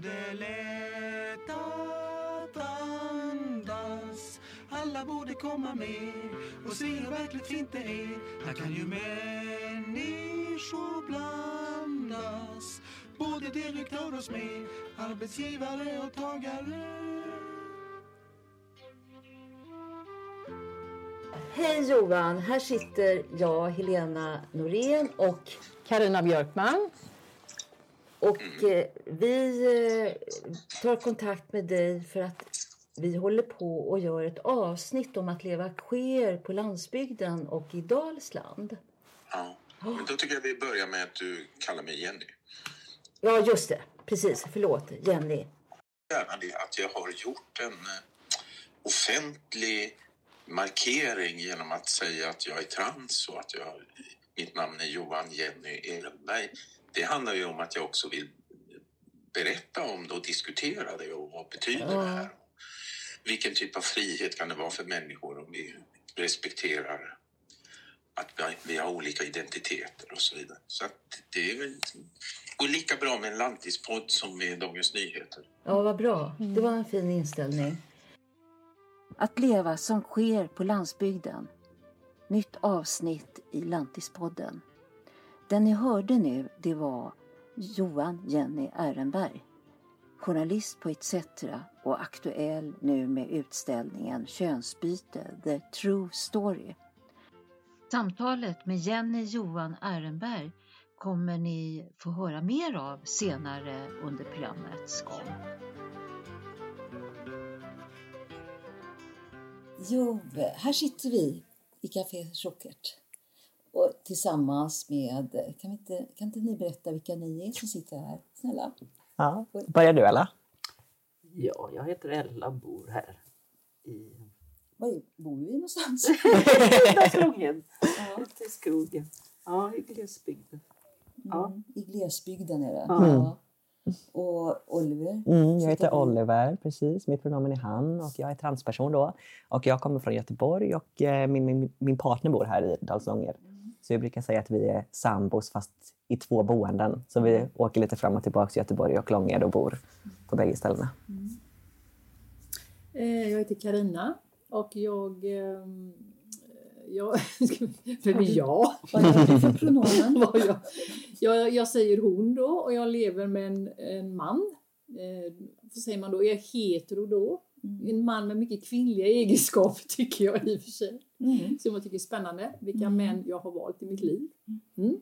och det att andas. Alla borde komma med och se hur verkligt fint det är. Här kan ju människor blandas. Både direktör och smed, arbetsgivare och tagare. Hej Johan! Här sitter jag, Helena Norén och Karina Björkman. Och eh, vi eh, tar kontakt med dig för att vi håller på och gör ett avsnitt om att leva queer på landsbygden och i Dalsland. Ja, men då tycker jag vi börjar med att du kallar mig Jenny. Ja, just det. Precis. Förlåt, Jenny. Gärna det att jag har gjort en eh, offentlig markering genom att säga att jag är trans och att jag, mitt namn är Johan Jenny Ehrenberg. Det handlar ju om att jag också vill berätta om det och diskutera det och vad betyder det här? Vilken typ av frihet kan det vara för människor om vi respekterar att vi- vi har olika identiteter och så vidare. Så att det är väl, går lika bra med en lantispodd som med Dagens Nyheter. Ja, vad bra. Det var en fin inställning. Att leva som sker på landsbygden. Nytt avsnitt i Lantispodden. Den ni hörde nu, det var Johan Jenny Ehrenberg. Journalist på ETC och aktuell nu med utställningen Könsbyte, The True Story. Samtalet med Jenny Johan Ehrenberg kommer ni få höra mer av senare under programmets gång. Jo, här sitter vi i Café Chockert. Och tillsammans med, kan, vi inte, kan inte ni berätta vilka ni är som sitter här? Snälla. Ja. Börjar du Ella? Ja, jag heter Ella och bor här i Var bor vi någonstans? Slången, ja. ute i skogen. Ja, i glesbygden. Ja. Mm, I glesbygden är det. Ja. Ja. Och Oliver? Mm, jag heter Oliver, precis. Mitt pronomen är han och jag är transperson då. Och jag kommer från Göteborg och eh, min, min, min partner bor här i Dalsånger. Så jag brukar säga att vi är sambos fast i två boenden. Så vi åker lite fram och tillbaka till Göteborg och Långed och bor på bägge ställena. Eh, Jag heter Karina och jag... ehm, jag vem är jag? Vad har du för pronomen? Jag, jag, jag säger hon då och jag lever med en, en man. Eh, vad säger man då? Jag är hetero då. En man med mycket kvinnliga egenskaper tycker jag i och för sig. Mm. Som jag tycker är spännande. Vilka Mm. män jag har valt i mitt liv. Mm.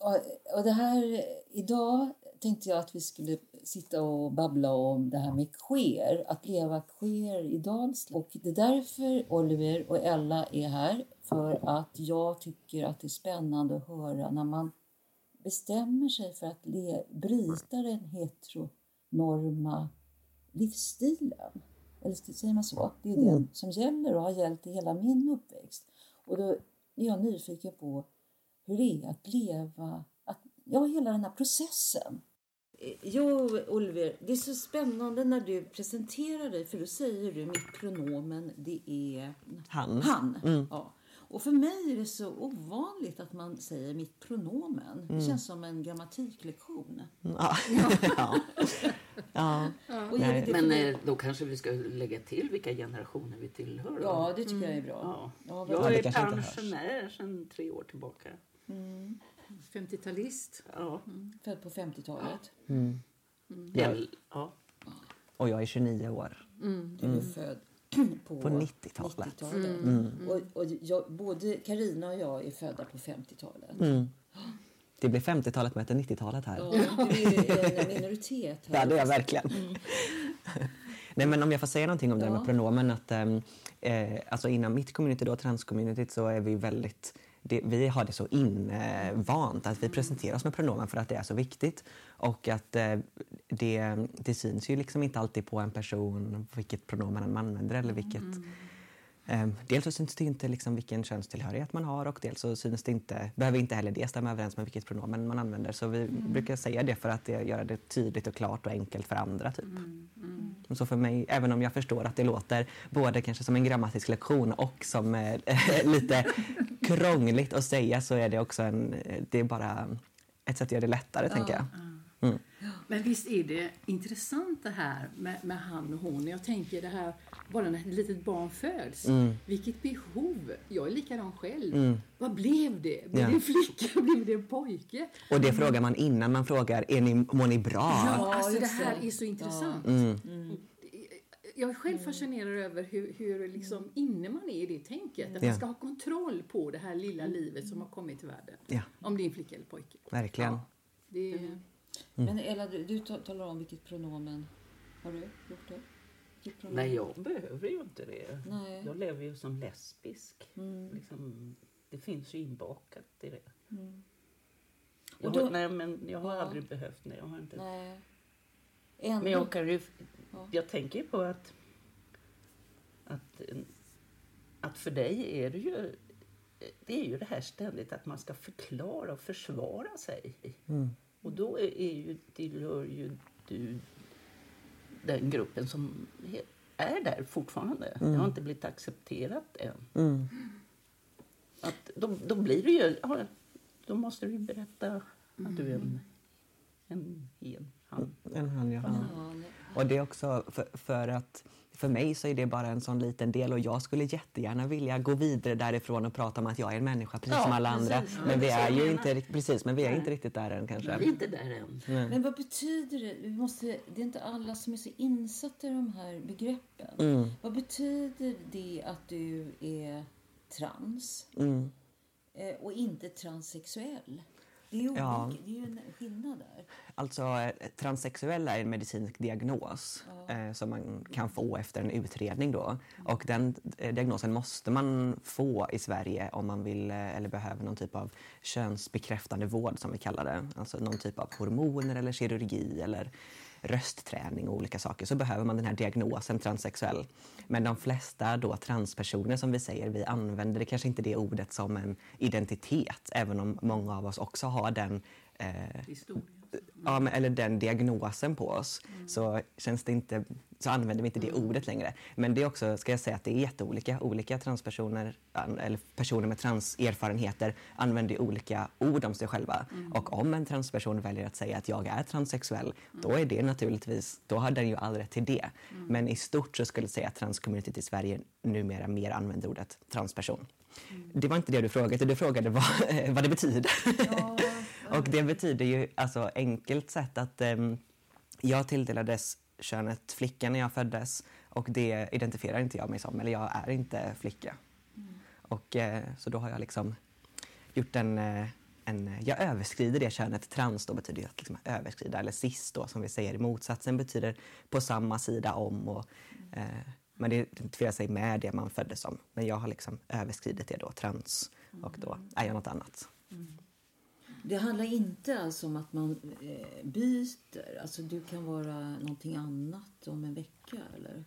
Och, och det här, idag tänkte jag att vi skulle sitta och babbla om det här med queer, att leva queer i Dalsland. Och det är därför Oliver och Ella är här, för att jag tycker att det är spännande att höra när man bestämmer sig för att le, bryta den heteronorma livsstilen. Eller säger man så? Det är den som gäller och har gällt i hela min uppväxt. Och då är jag nyfiken på hur det är att leva, att, ja, hela den här processen. Jo, Oliver, det är så spännande när du presenterar dig, för då säger du mitt pronomen, det är Han. han. Mm. Ja. Och för mig är det så ovanligt att man säger mitt pronomen. Det känns som en grammatiklektion. Ja. ja. ja. Och Nej. är det Men eh, då kanske vi ska lägga till vilka generationer vi tillhör. då. Ja, det tycker jag är bra. Ja. Ja, Ja, Jag är pensionär sedan tre år tillbaka. 50-talist. Ja. Född på 50-talet. Mm. Väl, ja. Och jag är 29 år. Du är född på, På 90-talet. 90-talet. Mm. Och, och jag, både Karina och jag är födda på 50-talet. Mm. Det blir 50-talet möter 90-talet här. Ja, du är en minoritet här. Ja, det är jag verkligen. Nej, men om jag får säga någonting om det här Ja. med pronomen. Att, ehm, eh, alltså inom mitt community, då, transcommunityt, så är vi väldigt det, vi har det så invant att vi presenterar oss med pronomen för att det är så viktigt. Och att eh, det, det syns ju liksom inte alltid på en person vilket pronomen man använder eller vilket Eh, dels så syns det inte liksom vilken könstillhörighet man har och dels så syns det inte, behöver inte heller det stämma överens med vilket pronomen man använder. Så vi brukar säga det för att göra det tydligt och klart och enkelt för andra. Typ. Och Så för mig, även om jag förstår att det låter både kanske som en grammatisk lektion och som eh, lite krångligt att säga så är det också en, det är bara ett sätt att göra det lättare tänker jag. Mm. Men visst är det intressant det här med, med han och hon. Jag tänker det här, bara när ett litet barn föds. Mm. Vilket behov. Jag är likadan själv. Vad blev det? Blev Ja. det en flicka? Blev det en pojke? Och det frågar man innan man frågar, är ni, mår ni bra? Ja, alltså det här är så intressant. Mm. Jag är själv fascinerad över hur, hur liksom inne man är i det tänket. Att Ja. man ska ha kontroll på det här lilla livet som har kommit till världen. Ja, Om det är en flicka eller pojke. verkligen. Ja, det är, Men Ella, du, du ta- talar om vilket pronomen. Har du gjort det? Nej, jag behöver ju inte det. Nej. Jag lever ju som lesbisk. Mm. Liksom, det finns ju inbakat i det. Mm. Jag, Och då- har, nej, men jag har Ja. aldrig behövt det. Jag har inte. Nej. Ändå. Men jag kan ju... Ja. Jag tänker ju på att, att... Att för dig är det ju... Det är ju det här ständigt att man ska förklara och försvara sig. Mm. Och då är, är ju, tillhör ju du den gruppen som är där fortfarande. Det har inte blivit accepterat än. Mm. Att då, då blir det ju... Ja, då måste du berätta att du är en, en hen, han. En han, ja. Nej. Och det är också för, för att för mig så är det bara en sån liten del och jag skulle jättegärna vilja gå vidare därifrån och prata om att jag är en människa precis Ja, som alla precis. andra. Men vi är ju inte, precis, men vi är inte riktigt där än kanske. Vi är inte där än. Men vad betyder det? Vi måste, det är inte alla som är så insatta i de här begreppen. Mm. Vad betyder det att du är trans Mm. eh, och inte transsexuell? Det är Ja. det är ju en skillnad där. Alltså, eh, transsexuell är en medicinsk diagnos eh, som man kan få efter en utredning. Då. Och den eh, diagnosen måste man få i Sverige om man vill eh, eller behöver någon typ av könsbekräftande vård som vi kallar det. Alltså någon typ av hormoner eller kirurgi eller röstträning och olika saker så behöver man den här diagnosen transsexuell. Men de flesta då transpersoner som vi säger, vi använder det kanske inte det ordet som en identitet även om många av oss också har den eh ja, men, eller den diagnosen på oss så, känns det inte, så använder vi inte det ordet längre. Men det är också, ska jag säga, att det är jätteolika. Olika transpersoner an- eller personer med transerfarenheter använder olika ord om sig själva. Och om en transperson väljer att säga att jag är transsexuell, då är det naturligtvis, då har den ju all rätt till det. Men i stort så skulle jag säga att transcommunityt i Sverige numera mer använder ordet transperson. Det var inte det du frågade, du frågade vad, vad det betyder. Och det betyder ju alltså enkelt sett att ehm, jag tilldelades könet flicka när jag föddes och det identifierar inte jag mig som, eller jag är inte flicka. Och eh, så då har jag liksom gjort en, eh, en jag överskrider det könet. Trans då betyder att liksom överskrida, eller cis då som vi säger i motsatsen betyder på samma sida om. Och, eh, men det identifierar sig med det man föddes som. Men jag har liksom överskridit det då, trans, och då är jag något annat. Det handlar inte alltså om att man eh, byter. Alltså du kan vara någonting annat om en vecka eller?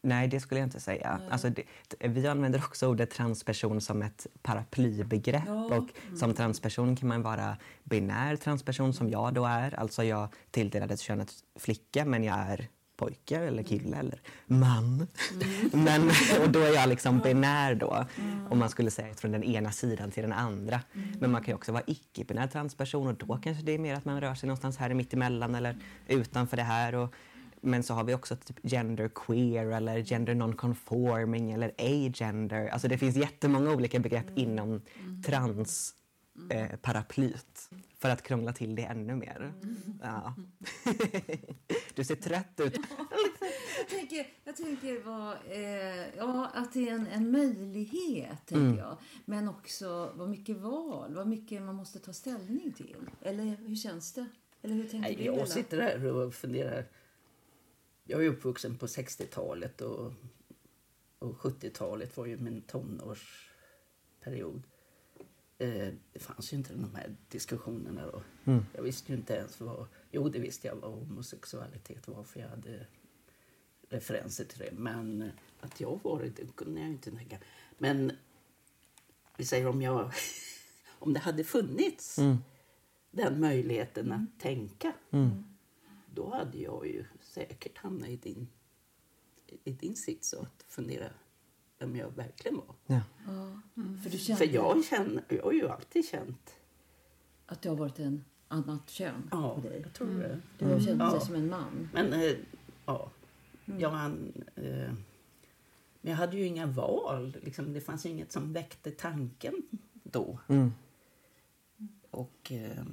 Nej, det skulle jag inte säga. Alltså det, vi använder också ordet transperson som ett paraplybegrepp. Ja. Och som transperson kan man vara binär transperson som jag då är. Alltså jag tilldelades könet flicka men jag är pojke eller kille eller man. Men, och då är jag liksom binär då. Om man skulle säga från den ena sidan till den andra. Men man kan ju också vara icke-binär transperson och då kanske det är mer att man rör sig någonstans här mittemellan eller utanför det här. Och, men så har vi också typ gender queer eller gender non-conforming eller agender. Alltså det finns jättemånga olika begrepp inom trans eh, paraplyt för att krångla till det ännu mer. Ja. du ser trött ut. Jag tänker, jag tänker vad, eh, ja, att det är en, en möjlighet, tänker jag. Men också vad mycket val, vad mycket man måste ta ställning till. Eller hur känns det? Eller hur tänker Nej, du? Jag sitter här och funderar. Jag är uppvuxen på 60-talet och, och 70-talet var ju min tonårsperiod. Eh, det fanns ju inte de här diskussionerna då. Jag visste ju inte ens vad... Jo, det visste jag vad homosexualitet var för jag hade referenser till det. Men att jag var det, det kunde jag inte tänka. Men vi säger om jag... Om det hade funnits den möjligheten att tänka då hade jag ju säkert hamnat i din, i din sits och att fundera vem jag verkligen var. Ja. Ja, för du känner För jag, känner, jag har ju alltid känt... att du har varit en annat kön Ja, på dig. jag tror det. Du har känt dig Ja. som en man. Men eh, ja, jag hann... Eh, men jag hade ju inga val. Liksom, det fanns ju inget som väckte tanken då. Mm. Och eh,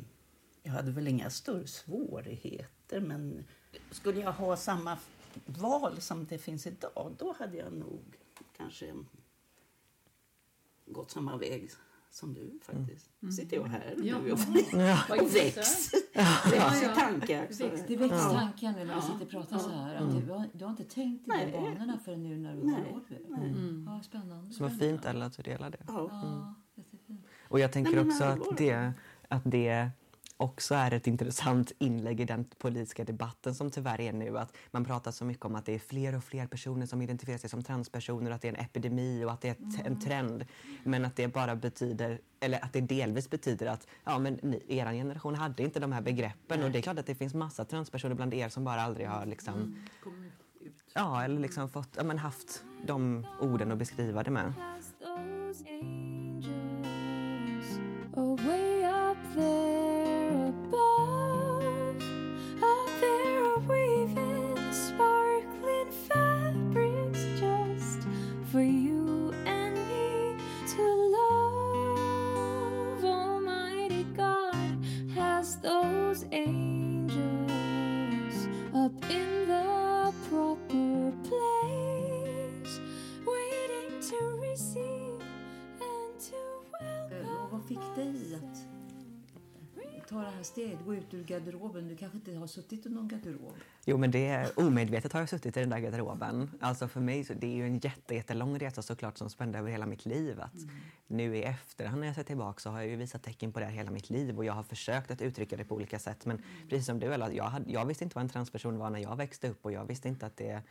jag hade väl inga större svårigheter. Men skulle jag ha samma val som det finns idag, då hade jag nog kanske gått samma väg som du faktiskt. Sitter jag här Ja. nu och, Vad och väcks. Väcks i tankar. Det väcks tankar nu när vi sitter och pratar så här. Att du, har, du har inte tänkt i de banorna förrän nu när du Nej. har Oliver. Mm. Ja, spännande. Så vad fint Ella att du delar det. Ja. Ja, jättefint. Och jag tänker Nej, också att det, att det också är ett intressant inlägg i den politiska debatten som tyvärr är nu. Att man pratar så mycket om att det är fler och fler personer som identifierar sig som transpersoner, att det är en epidemi och att det är ett, en trend. Men att det bara betyder, eller att det delvis betyder att ja, men ni, er generation hade inte de här begreppen. Och det är klart att det finns massa transpersoner bland er som bara aldrig har liksom, ut. ja, eller liksom fått, ja, men haft de orden att beskriva det med. away up there ta det här steget, gå ut ur garderoben? Du kanske inte har suttit i någon garderob? Jo, men det är, omedvetet har jag suttit i den där garderoben. Alltså för mig så det är ju en jätte, jättelång resa såklart som spände över hela mitt liv. Att Nu i efterhand när jag ser tillbaka så har jag ju visat tecken på det här hela mitt liv och jag har försökt att uttrycka det på olika sätt. Men precis som du jag, hade, jag visste inte vad en transperson var när jag växte upp och jag visste inte att det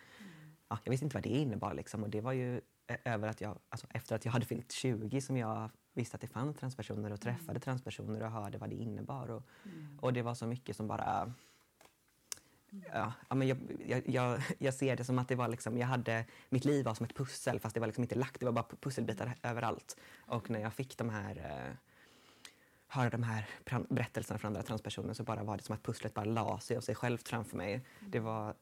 Ja, jag visste inte vad det innebar. Liksom. Och det var ju över att jag, alltså efter att jag hade fyllt 20 som jag visste att det fanns transpersoner och träffade transpersoner och hörde vad det innebar. Och, och det var så mycket som bara Ja, men jag, jag, jag, jag ser det som att det var liksom, jag hade, mitt liv var som ett pussel fast det var liksom inte lagt, det var bara pusselbitar överallt. Och när jag fick de här, eh, höra de här berättelserna från andra transpersoner så bara var det som att pusslet bara la sig av sig självt framför mig. Det var,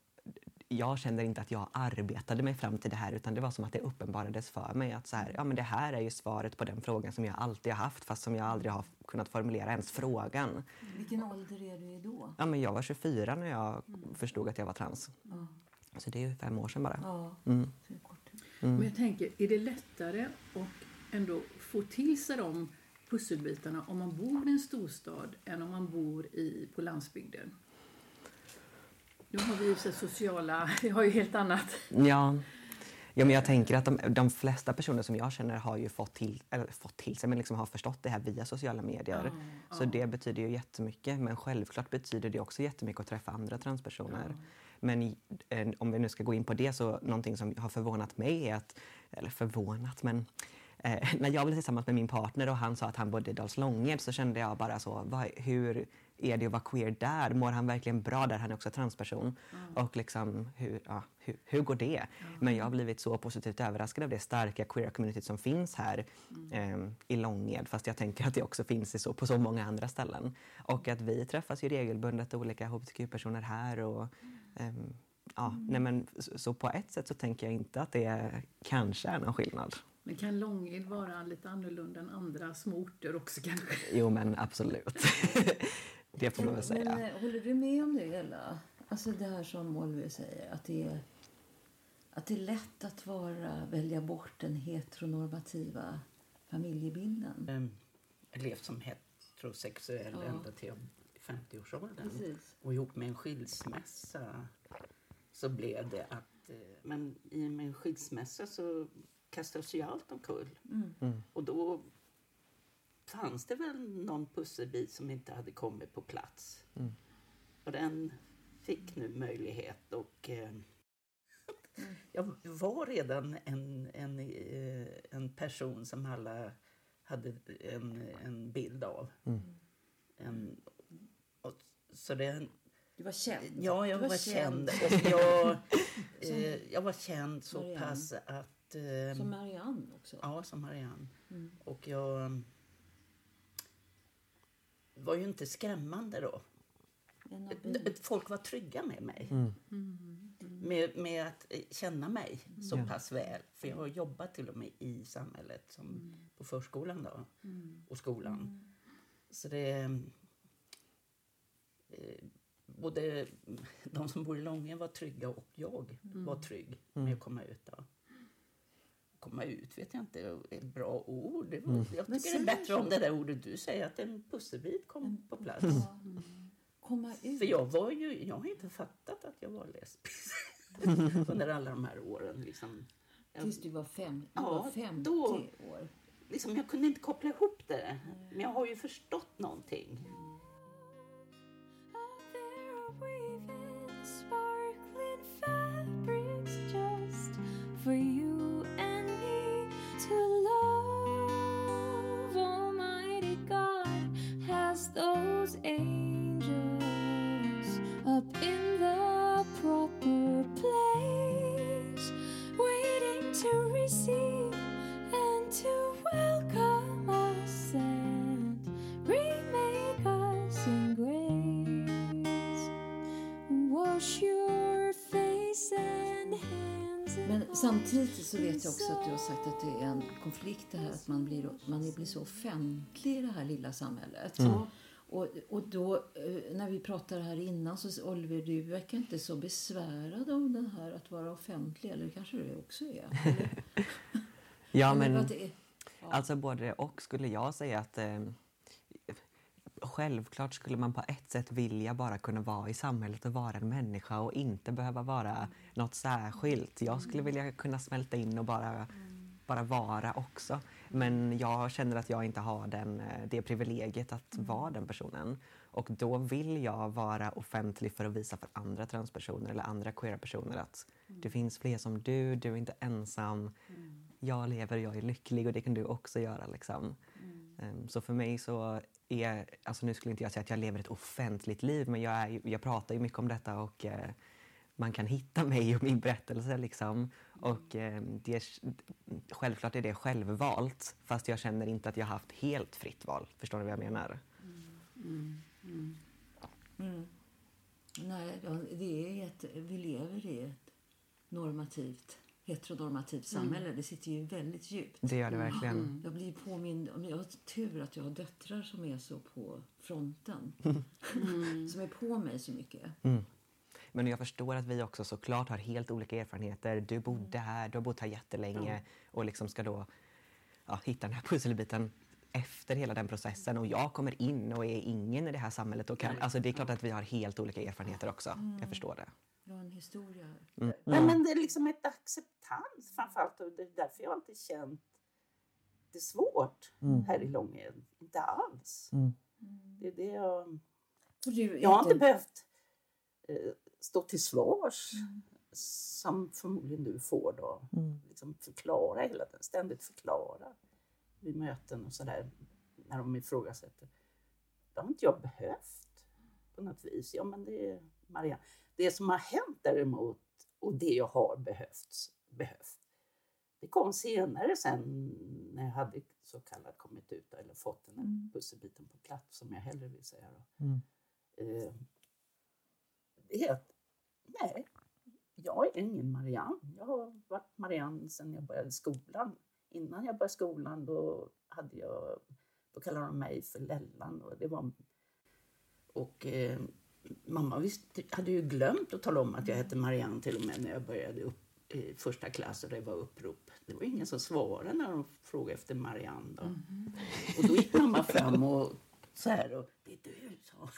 jag kände inte att jag arbetade mig fram till det här utan det var som att det uppenbarades för mig att så här, ja, men det här är ju svaret på den frågan som jag alltid har haft fast som jag aldrig har kunnat formulera ens frågan. Vilken ålder är du i då? Ja, men jag var 24 när jag förstod att jag var trans. Ja. Så det är ju fem år sedan bara. Ja, Mm. så är det kort. Men jag tänker, är det lättare att ändå få till sig de pusselbitarna om man bor i en storstad än om man bor i, på landsbygden? Nu har vi ju så sociala, vi har ju helt annat. Ja. Ja, men jag tänker att de, de flesta personer som jag känner har ju fått till, eller fått till sig, men liksom har förstått det här via sociala medier. Så det betyder ju jättemycket. Men självklart betyder det också jättemycket att träffa andra transpersoner. Men i, eh, om vi nu ska gå in på det så någonting som har förvånat mig är att, eller förvånat, men eh, när jag blev tillsammans med min partner och han sa att han bodde i Dals Långed så kände jag bara så, vad, hur är det att vara queer där? Mår han verkligen bra där? Han är också transperson. Och liksom, hur, ja, hur, hur går det? Men jag har blivit så positivt överraskad av det starka queera communityt som finns här eh, i Långed. Fast jag tänker att det också finns i så, på så många andra ställen. Och att vi träffas ju regelbundet, olika hbtq-personer här. Och, ehm, ja, nej men, så, så på ett sätt så tänker jag inte att det kanske är någon skillnad. Men kan Långed vara lite annorlunda än andra små orter också kanske? Jo men absolut. det får man väl säga. Men håller du med om det, Ella? Alltså det här som Oliver säger, att det är, att det är lätt att vara, välja bort den heteronormativa familjebilden. Ehm, Jag levt som heterosexuell Ja. ända till 50-årsåldern. Precis. Och ihop med en skilsmässa så blev det att... eh, Men i och med en skilsmässa så kastades ju allt omkull. Mm. Och då fanns det väl någon pusselbit som inte hade kommit på plats. Och den fick nu möjlighet och... Eh, jag var redan en, en, eh, en person som alla hade en, en bild av. En, och, så det, Du var känd. Ja, jag du var, känd. Och jag, eh, jag var känd så pass att... Eh, Som Marianne också. Ja, som Marianne. Mm. Och jag var ju inte skrämmande då. Folk var trygga med mig. Med, med att eh, känna mig så Ja. pass väl. För jag har jobbat till och med i samhället, som på förskolan då, och skolan. Så det... Eh, både de som bor i Lången var trygga och jag var trygg med att komma ut. Då. Komma ut vet jag inte är ett bra ord. Det var, Jag tycker det är bättre om det där ordet du säger, att en pusselbit kom på plats. Komma ut. För jag var ju, jag har inte fattat att jag var lesbisk under alla de här åren. Liksom. Tills du var, fem, du Ja, var 50 då- år. liksom, jag kunde inte koppla ihop det. Men jag har ju förstått någonting. Samtidigt så vet jag också att du har sagt att det är en konflikt det här att man blir, man blir så offentlig i det här lilla samhället. Och, och då, eh, när vi pratade här innan så Oliver, du verkar inte så besvärad av den här att vara offentlig. Eller kanske du också är? Eller? Ja, men det är. alltså både och skulle jag säga att eh, Självklart skulle man på ett sätt vilja bara kunna vara i samhället och vara en människa och inte behöva vara något särskilt. Jag skulle vilja kunna smälta in och bara, bara vara också. Men jag känner att jag inte har den, eh, det privilegiet att vara den personen. Och då vill jag vara offentlig för att visa för andra transpersoner eller andra queera personer att det finns fler som du, du är inte ensam. Jag lever, jag är lycklig och det kan du också göra. Liksom. Ehm, Så för mig så är, alltså nu skulle inte jag säga att jag lever ett offentligt liv men jag, är, jag pratar ju mycket om detta och eh, man kan hitta mig och min berättelse. Liksom. Och, eh, det är, självklart är det självvalt fast jag känner inte att jag haft helt fritt val. Förstår ni vad jag menar? Mm, mm, mm. Nej, det är ett, vi lever i ett normativt, heteronormativt samhälle. Det sitter ju väldigt djupt. Det gör det verkligen. Jag blir påmind om, jag har tur att jag har döttrar som är så på fronten. som är på mig så mycket. Men jag förstår att vi också såklart har helt olika erfarenheter. Du bodde här, du har bott här jättelänge och liksom ska då ja, hitta den här pusselbiten efter hela den processen och jag kommer in och är ingen i det här samhället. Och kan, alltså det är klart att vi har helt olika erfarenheter också. Jag förstår det. Har en historia här. Nej, men det är liksom ett acceptans framförallt. Och det är därför jag inte känt det svårt här i Långed. Inte alls. Det är det jag... Du, Jag har inte heter- behövt eh, stå till svars som förmodligen du får då. Liksom förklara hela tiden, ständigt förklara vid möten och sådär när de ifrågasätter. Det har inte jag behövt på något vis. Ja, men det är Maria. Det som har hänt däremot och det jag har behövt, behövt det kom senare sen när jag hade så kallat kommit ut eller fått den här pusselbiten på plats som jag hellre vill säga. Då. Eh, det är att, nej, jag är ingen Marianne. Jag har varit Marianne sedan jag började skolan. Innan jag började skolan då, hade jag, då kallade de mig för Lellan. Och, det var, och eh, mamma visste, hade ju glömt att tala om att jag hette Marianne till och med när jag började upp i första klass och det var upprop. Det var ingen som svarade när de frågade efter Marianne. Då. Och då gick mamma fram och så här och det är du, sa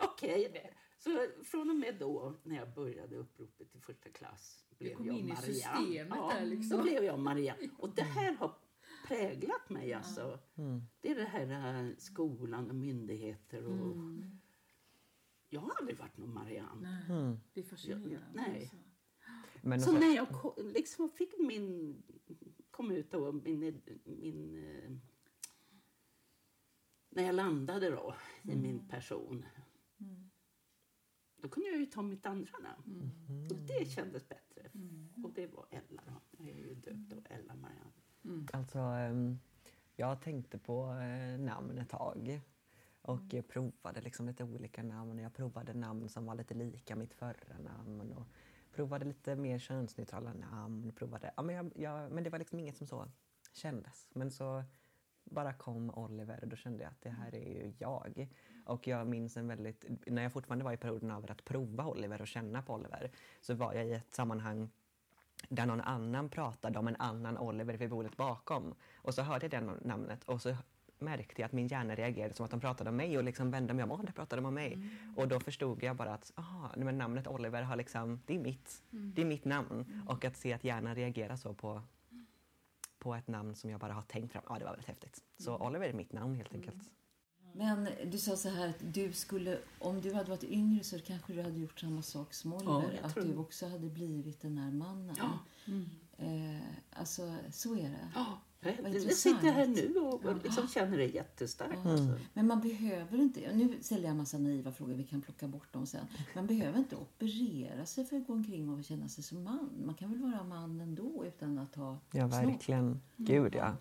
Okej. Så från och med då när jag började uppropet i första klass blev kom jag in i Marianne. systemet ja, där liksom. Då blev jag Marianne. Och det här har präglat mig alltså. Det är det här eh, skolan och myndigheter och... Jag har aldrig varit någon Marianne. Nej, Det är fascinerande. Nej. alltså. Men Så också- när jag ko- liksom fick min, kom ut och min, min eh, när jag landade då i min person då kunde jag ju ta mitt andra namn. Och det kändes bättre. Och det var Ella då. Jag är ju döpt av Ella Marianne. Alltså, ehm, jag tänkte på eh, namn ett tag. Och jag provade liksom lite olika namn. Jag provade namn som var lite lika mitt förra namn. Och provade lite mer könsneutrala namn. Provade, ja, men, jag, jag, men det var liksom inget som så kändes. Men så bara kom Oliver och då kände jag att det här är ju jag. Och jag minns en väldigt, när jag fortfarande var i perioden av att prova Oliver och känna på Oliver så var jag i ett sammanhang där någon annan pratade om en annan Oliver vid bordet bakom. Och så hörde jag det namnet och så märkte jag att min hjärna reagerade som att de pratade om mig och liksom vände mig om. Åh, pratade de om mig. Och då förstod jag bara att aha, men namnet Oliver har liksom, det är mitt. Det är mitt namn. Och att se att hjärnan reagerar så på, på ett namn som jag bara har tänkt fram, ja det var väldigt häftigt. Så Oliver är mitt namn helt enkelt. Men du sa så här att du skulle, om du hade varit yngre så kanske du hade gjort samma sak som Ja, Oliver. jag att du också hade blivit den här mannen. Ja. Eh, alltså, så är det. Ja, jag, intressant. sitter här nu och, liksom känner det jättestarkt. Alltså. Men man behöver inte, nu ställer jag en massa naiva frågor, vi kan plocka bort dem sen. Man behöver inte operera sig för att gå omkring och känna sig som man. Man kan väl vara man ändå utan att ha Ja, snopp. verkligen. Gud ja.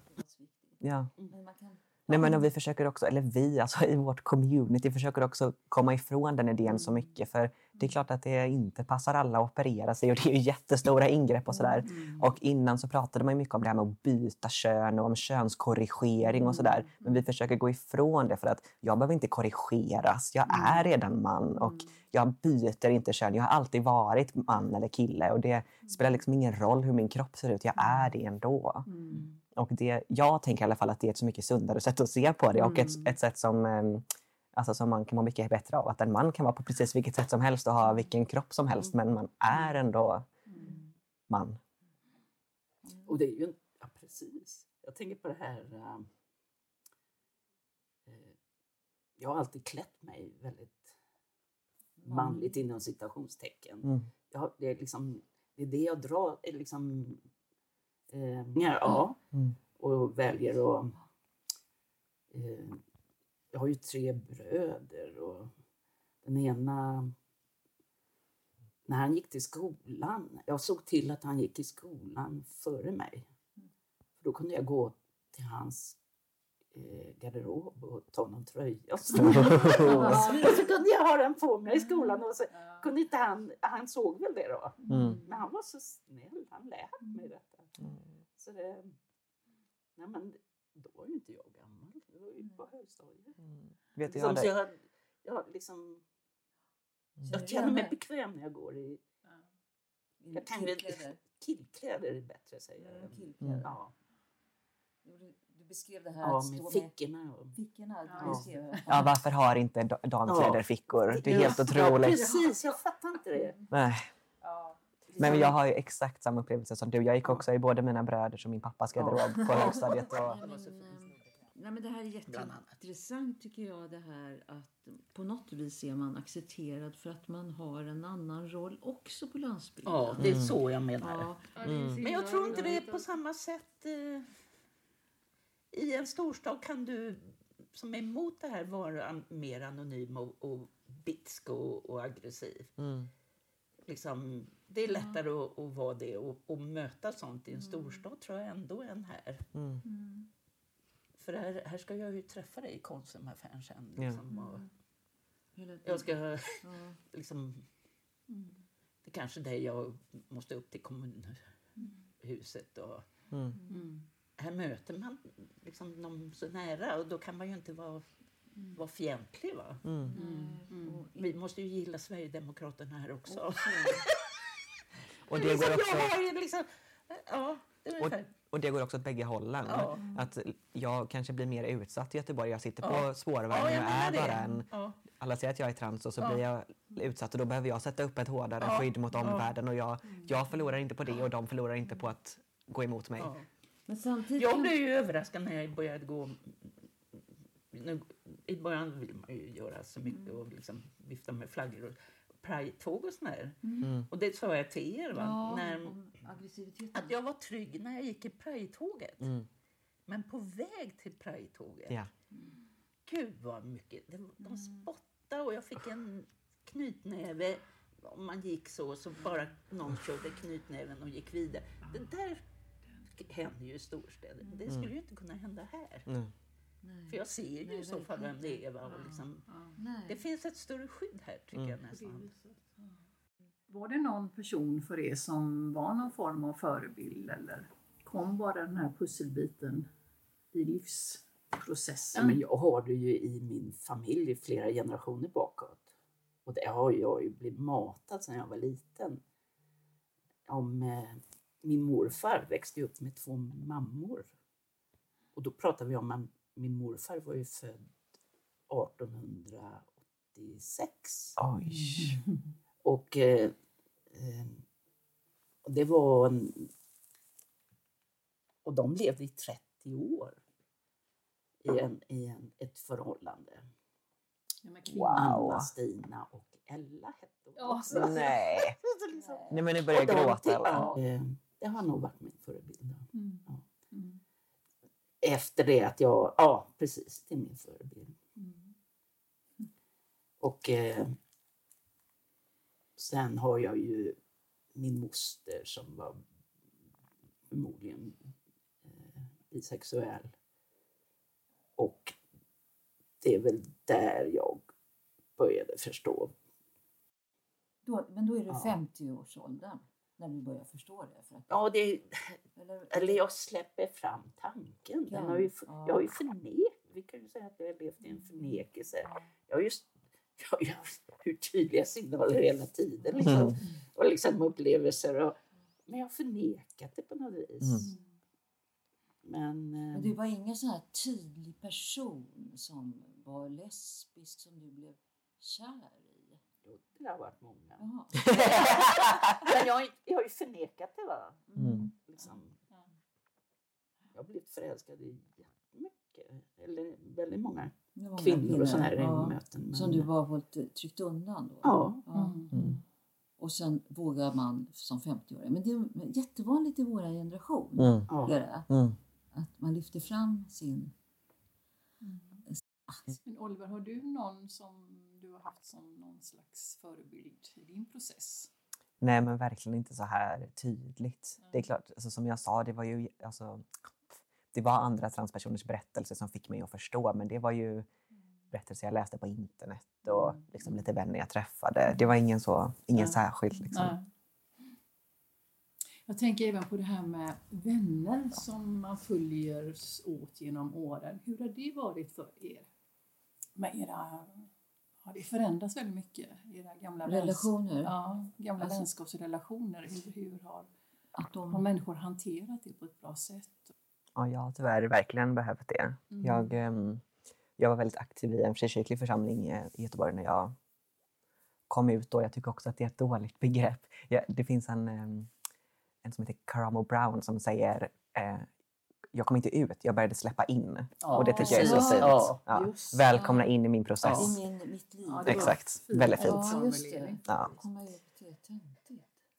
ja. Men man kan, Nej, men vi försöker också, eller vi alltså i vårt community försöker också komma ifrån den idén så mycket. För det är klart att det inte passar alla att operera sig och det är ju jättestora ingrepp och sådär. Och innan så pratade man mycket om det här med att byta kön och om könskorrigering och sådär. Men vi försöker gå ifrån det för att jag behöver inte korrigeras. Jag är redan man och jag byter inte kön. Jag har alltid varit man eller kille och det spelar liksom ingen roll hur min kropp ser ut. Jag är det ändå. Och det, jag tänker i alla fall att det är ett så mycket sundare sätt att se på det och ett, ett sätt som, eh, alltså som man kan må mycket bättre av. Att en man kan vara på precis vilket sätt som helst och ha vilken kropp som helst men man är ändå man. Och det är ju... Ja, precis. Jag tänker på det här... äh, eh, jag har alltid klätt mig väldigt manligt inom citationstecken. Mm. Jag, det, är liksom, det är det jag drar... är Liksom, eh, ja, ja, Mm. och väljer att... Eh, jag har ju tre bröder och den ena... När han gick till skolan, jag såg till att han gick i skolan före mig. För då kunde jag gå till hans eh, garderob och ta någon tröja. så. och så kunde jag ha den på mig i skolan. Och så kunde inte han, han såg väl det då. Mm. Men han var så snäll, han lät mig detta. Så det, nej men då var ju inte jag gammal, det var ju på högstadiet. Vet du, Som, jag så hade, jag, jag, liksom, jag känner mig bekväm när jag går i jag kan ju, Killkläder. killkläder är bättre säger jag. Killkläder. Ja, Du, du beskrev det här ja att med stå fickorna. Med fickorna. Du Ja. ja, varför har inte da- damkläder Ja. fickor? Det är helt Ja, otroligt. precis, jag fattar inte det. Nej. Men jag har ju exakt samma upplevelse som du. Jag gick också i både mina bröders och min pappas garderob på högstadiet. Och, Nej, men, eh, nej, men det här är jätteintressant tycker jag. Det här att på något vis är man accepterad för att man har en annan roll också på landsbygden. Ja, det är så jag menar. Ja, Men jag tror inte det är på samma sätt. Eh, I en storstad kan du som är emot det här vara mer anonym och, och bitsk och, och aggressiv. Liksom, det är lättare att, att vara det och, och möta sånt i en storstad tror jag ändå än här. För här, här ska jag ju träffa dig i Konsumaffären sen. Liksom, och tiden. jag ska liksom... Det är kanske det jag måste upp till kommunhuset. Och, Här möter man liksom dem så nära och då kan man ju inte vara, vara fientlig. Va? Vi måste ju gilla Sverigedemokraterna här också. Och, det Liksom, går också, Jag har ju liksom... Ja, det och, och det går också åt bägge hållen. Ja. Att jag kanske blir mer utsatt i Göteborg. Jag sitter Ja. på spårvagn Ja, och är det. bara en... Ja. Alla säger att jag är trans och så Ja. blir jag utsatt och då behöver jag sätta upp ett hårdare Ja. skydd mot omvärlden. Och jag, jag förlorar inte på det och de förlorar inte på att gå emot mig. Ja. Men samtidigt Jag blev ju överraskad när jag började gå... Nu, I början vill man ju göra så mycket och liksom vifta med flaggor och pride-tåg och sånt där. Och det sa jag till er, va? ja, när, att jag var trygg när jag gick i pride-tåget. Men på väg till pride-tåget, Ja. gud vad mycket... Det, de spottade och jag fick en knytnäve. Om man gick så, så bara någon körde knytnäven och gick vidare. Det där händer ju i storstäder. Det skulle ju inte kunna hända här. Nej. För jag ser ju Nej, i så fall vem det är. Va? Och liksom, det finns ett större skydd här tycker Mm. jag nästan. Var det någon person för er som var någon form av förebild eller kom bara den här pusselbiten i livsprocessen? Ja, men jag har det ju i min familj flera generationer bakåt. Och det har jag ju blivit matad sedan jag var liten. Om, eh, min morfar växte ju upp med två mammor. Och då pratar vi om att min morfar var ju född 1886. Oj. Och eh, eh, det var en, Och de levde i 30 år i, en, i en, ett förhållande. Ja, med kvinnor. Anna, Stina och Ella hette hon också. Nej. Så liksom- Nej men nu börjar jag gråta. Eller? ja, eh, det har nog varit min förebild. Mm. Ja. Mm. Efter det att jag, ja precis, det är min förebild. Mm. Och eh, sen har jag ju min moster som var förmodligen eh, bisexuell. Och det är väl där jag började förstå. Då, men då är du Ja. 50-årsåldern när du börjar förstå det? För att, Ja, det, eller, eller jag släpper fram tanken. Den har ju, Ja. Jag har ju förnekat, vi kan ju säga att jag har levt i en förnekelse. Jag har ju jag har hur tydliga signaler hela tiden. Liksom. Mm. Och liksom upplevelser. Och, men jag har förnekat det på något vis. Mm. Men, eh, Men du var ingen sån här tydlig person som var lesbisk som du blev kär det har varit många. Men jag, har jag har ju förnekat det. Va? Mm. Liksom. Jag har blivit förälskad i jättemycket. Eller väldigt många kvinnor och sådana här ja, möten. Men, Som du var hållit tryckt undan då? Ja. Mm. Och sen vågar man som 50-åring. Men det är jättevanligt i vår generation. Mm. ja. Mm. att man lyfter fram sin... Men Oliver, har du någon som du har haft som någon slags förebild i din process? Nej men verkligen inte så här tydligt. Det är klart, alltså, som jag sa, det var ju alltså, det var andra transpersoners berättelser som fick mig att förstå men det var ju berättelser jag läste på internet och liksom, lite vänner jag träffade. Det var ingen, så, ingen Ja. särskild. Liksom. Nej. Jag tänker även på det här med vänner som man följer åt genom åren. Hur har det varit för er? Med era, har det förändrats väldigt mycket? Era gamla Relationer? Ja, gamla Alltså- vänskapsrelationer. Hur, hur har, Att har de, människor hanterat det på ett bra sätt? Ja, jag har tyvärr verkligen behövt det. Mm. Jag, ehm, jag var väldigt aktiv i en frikyrklig församling i Göteborg när jag kom ut. Och jag tycker också att det är ett dåligt begrepp. Ja, det finns en, ehm, en som heter Karamo Brown som säger eh, jag kom inte ut, jag började släppa in. Ja, och det tycker jag är så fint. Ja, Ja. Välkomna in i min process. I min, mitt liv. Exakt. fint. Väldigt fint. Ja, just det. formulering.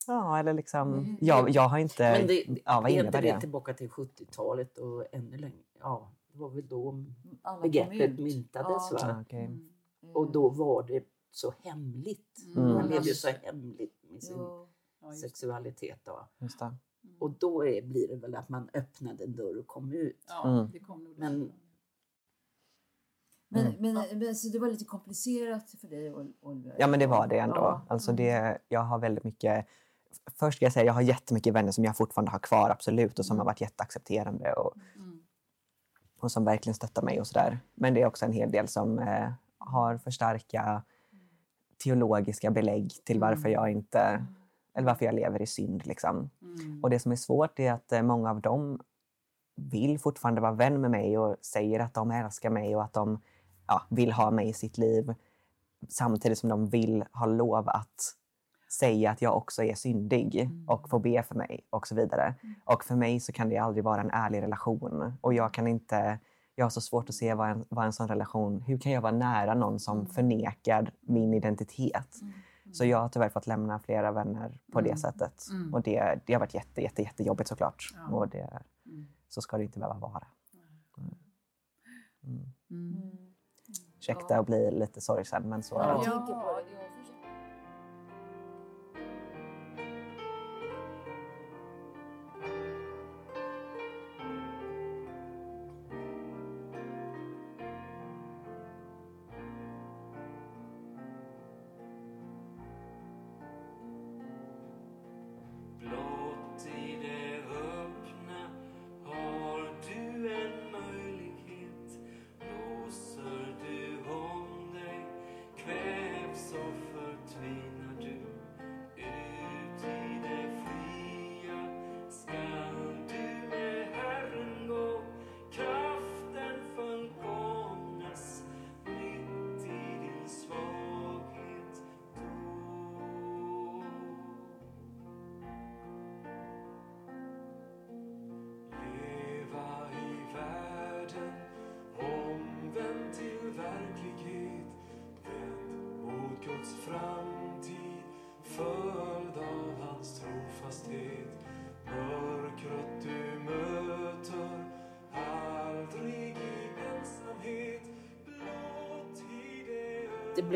Ja. Eller liksom... Mm. Jag, jag har inte... Men det, ja, vad är inte det det? tillbaka till 70-talet och ännu längre? Ja, det var väl då Alla begreppet myntades. Ja. Va? Ja, okej. Mm. Och då var det så hemligt. Mm. Man levde ju så hemligt med sin. Ja, just det. sexualitet. Då. Det. Och då är, blir det väl att man öppnade en dörr och kom ut. Ja, Mm. det kom nog Men-. Men, Mm. men, men så det var lite komplicerat för dig, Ol- Oliver? Ja, men det var det ändå. Ja. Alltså det, jag har väldigt mycket... Först ska jag säga jag har jättemycket vänner som jag fortfarande har kvar, absolut, och som har varit jätteaccepterande och, Mm. och som verkligen stöttar mig och sådär. Men det är också en hel del som eh, har för starka teologiska belägg till varför jag inte... Eller varför jag lever i synd. Liksom. Mm. Och det som är svårt är att eh, många av dem vill fortfarande vara vän med mig och säger att de älskar mig och att de ja, vill ha mig i sitt liv. Samtidigt som de vill ha lov att säga att jag också är syndig och få be för mig och så vidare. Och för mig så kan det aldrig vara en ärlig relation. Och jag kan inte... Jag har så svårt att se vad en, vad en sån relation... Hur kan jag vara nära någon som förnekar min identitet? Så jag har tyvärr fått lämna flera vänner på det sättet. Mm. Och det, det har varit jätte, jätte, jättejobbigt såklart. Ja. Och det, Mm. så ska det inte behöva vara. Mm. Mm. Ursäkta att bli lite sorgsen men så är Jag det. Ja.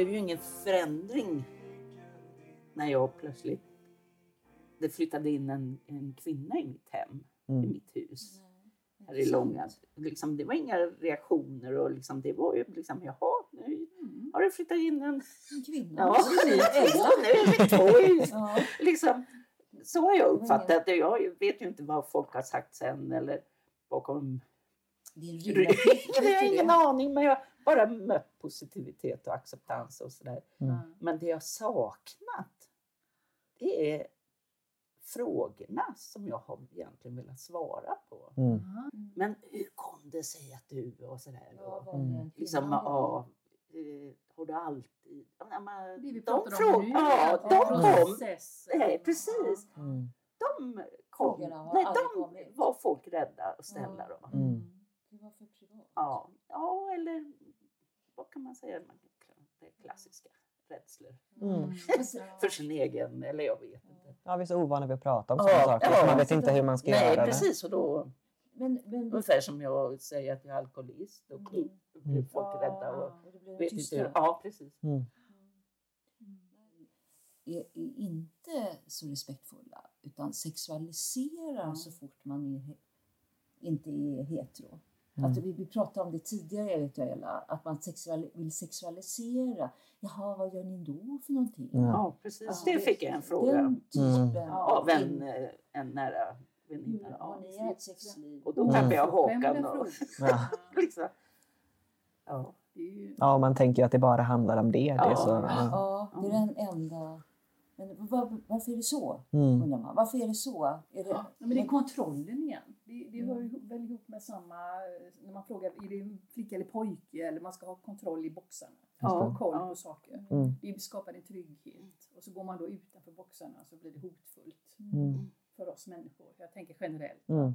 Blev ju ingen förändring när jag plötsligt det flyttade in en, en kvinna i mitt hem, i mitt hus. Här i Långa. Liksom, det var inga reaktioner och liksom, det var ju liksom, jaha, nu har det flyttat in en... En kvinna. Ja, Det. Nu är vi två i Ja. liksom, så har jag uppfattat det. Jag vet ju inte vad folk har sagt sen eller bakom Din ryggen. rygg. Jag har ingen aning, men jag bara mött positivitet och acceptans och sådär. Mm. Men det jag saknat, det är frågorna som jag har egentligen velat svara på. Mm. Men hur kom det sig att du och sådär? Och, en liksom, ja, eh, har du alltid... Ja, men, Det vi de pratar om fråg- nu, ja, de kom. processen. Nej, precis. Mm. De kom. Frågorna har Nej, de kommit. var folk rädda att ställa då. Mm. Det var för privat. Ja, ja, eller vad kan man säga? Det är klassiska rädslor. Mm. För sin egen, eller jag vet inte. Ja, vi är så ovana vid att prata om Ja, sådana saker. ja. Man vet inte hur man ska Nej, göra precis. Och då, Men, men, ungefär som jag säger att jag är alkoholist. Och Mm. då blir folk rädda och och det blev vet inte tysta. hur. Ja, precis. Mm. är, är inte så respektfulla utan sexualiserar så fort man är, inte är hetero. Att vi, vi pratade om det tidigare, vet jag, Ella, att man sexuali- vill sexualisera. Jaha, vad gör ni då för någonting? Ja. Ja, precis. Ja, det fick jag en fråga Den typen av en, eh, en nära väninna. har Ja, ni ert sexliv? och då Mm. tappade jag Oförskämda hakan. Och, frågor. Ja. liksom. ja. Det man tänker ju att det bara handlar om det. det är Ja. så, ja. Ja, det är den enda... Men var, varför är det så? Mm. Undrar man. Varför är det så? Är det, Ja, men det är kontrollen igen. Det, det hör Mm. ihop- väl ihop med samma, när man frågar är det en flicka eller pojke eller man ska ha kontroll i boxarna. Ja, koll ja. på saker. Mm. Det skapar en trygghet. Och så går man då utanför boxarna så blir det hotfullt Mm. för oss människor. Jag tänker generellt. Mm.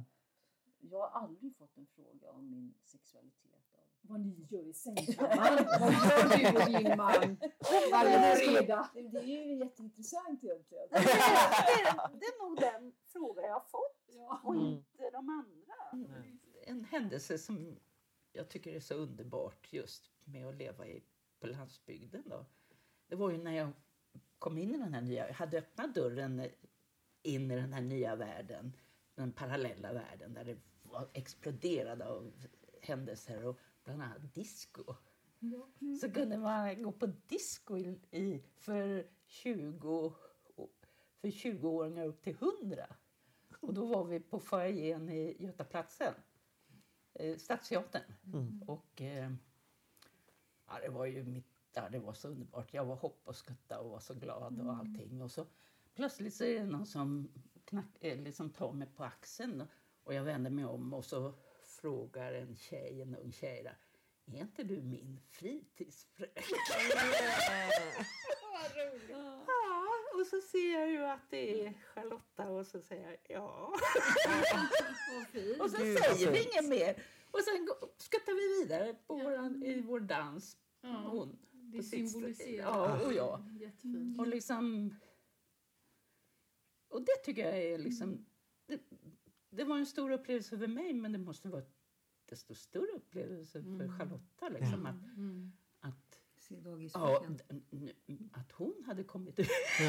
Jag har aldrig fått en fråga om min sexualitet. Vad ni gör i sängkammaren. Vad gör du och din man varje fredag? Det är ju jätteintressant egentligen. det, är, det är nog den fråga jag har fått Ja. och Mm. inte de andra. En händelse som jag tycker är så underbart just med att leva i, på landsbygden. Då. Det var ju när jag kom in i den här nya, jag hade öppnat dörren in i den här nya världen, den parallella världen där det var exploderade av händelser och bland annat disco. Så kunde man gå på disco i, i, för 20 för 20-åringar upp till 100. Och då var vi på foajén i Götaplatsen, eh, Stadsteatern. Och eh, ja, det var ju mitt, ja, det var så underbart. Jag var hopp och skutta och var så glad och allting. Och så plötsligt så är det någon som knack, eh, liksom tar mig på axeln och jag vänder mig om och så frågar en tjej, en ung tjej där, är inte du min fritidsfröken? Ja, och så ser jag ju att det är Charlotta och så säger jag ja. och så Gud, vad säger vi inget mer. Och sen skuttar vi vidare på våran, i vår dans. Ja, Hon det symboliserar. Ja, och jag. Jättefint. Och liksom... Och det tycker jag är liksom... Det, det var en stor upplevelse för mig, men det måste vara desto större upplevelse för Charlotta. Liksom, att, Mm. att, Se dagis ja, att hon hade kommit ut.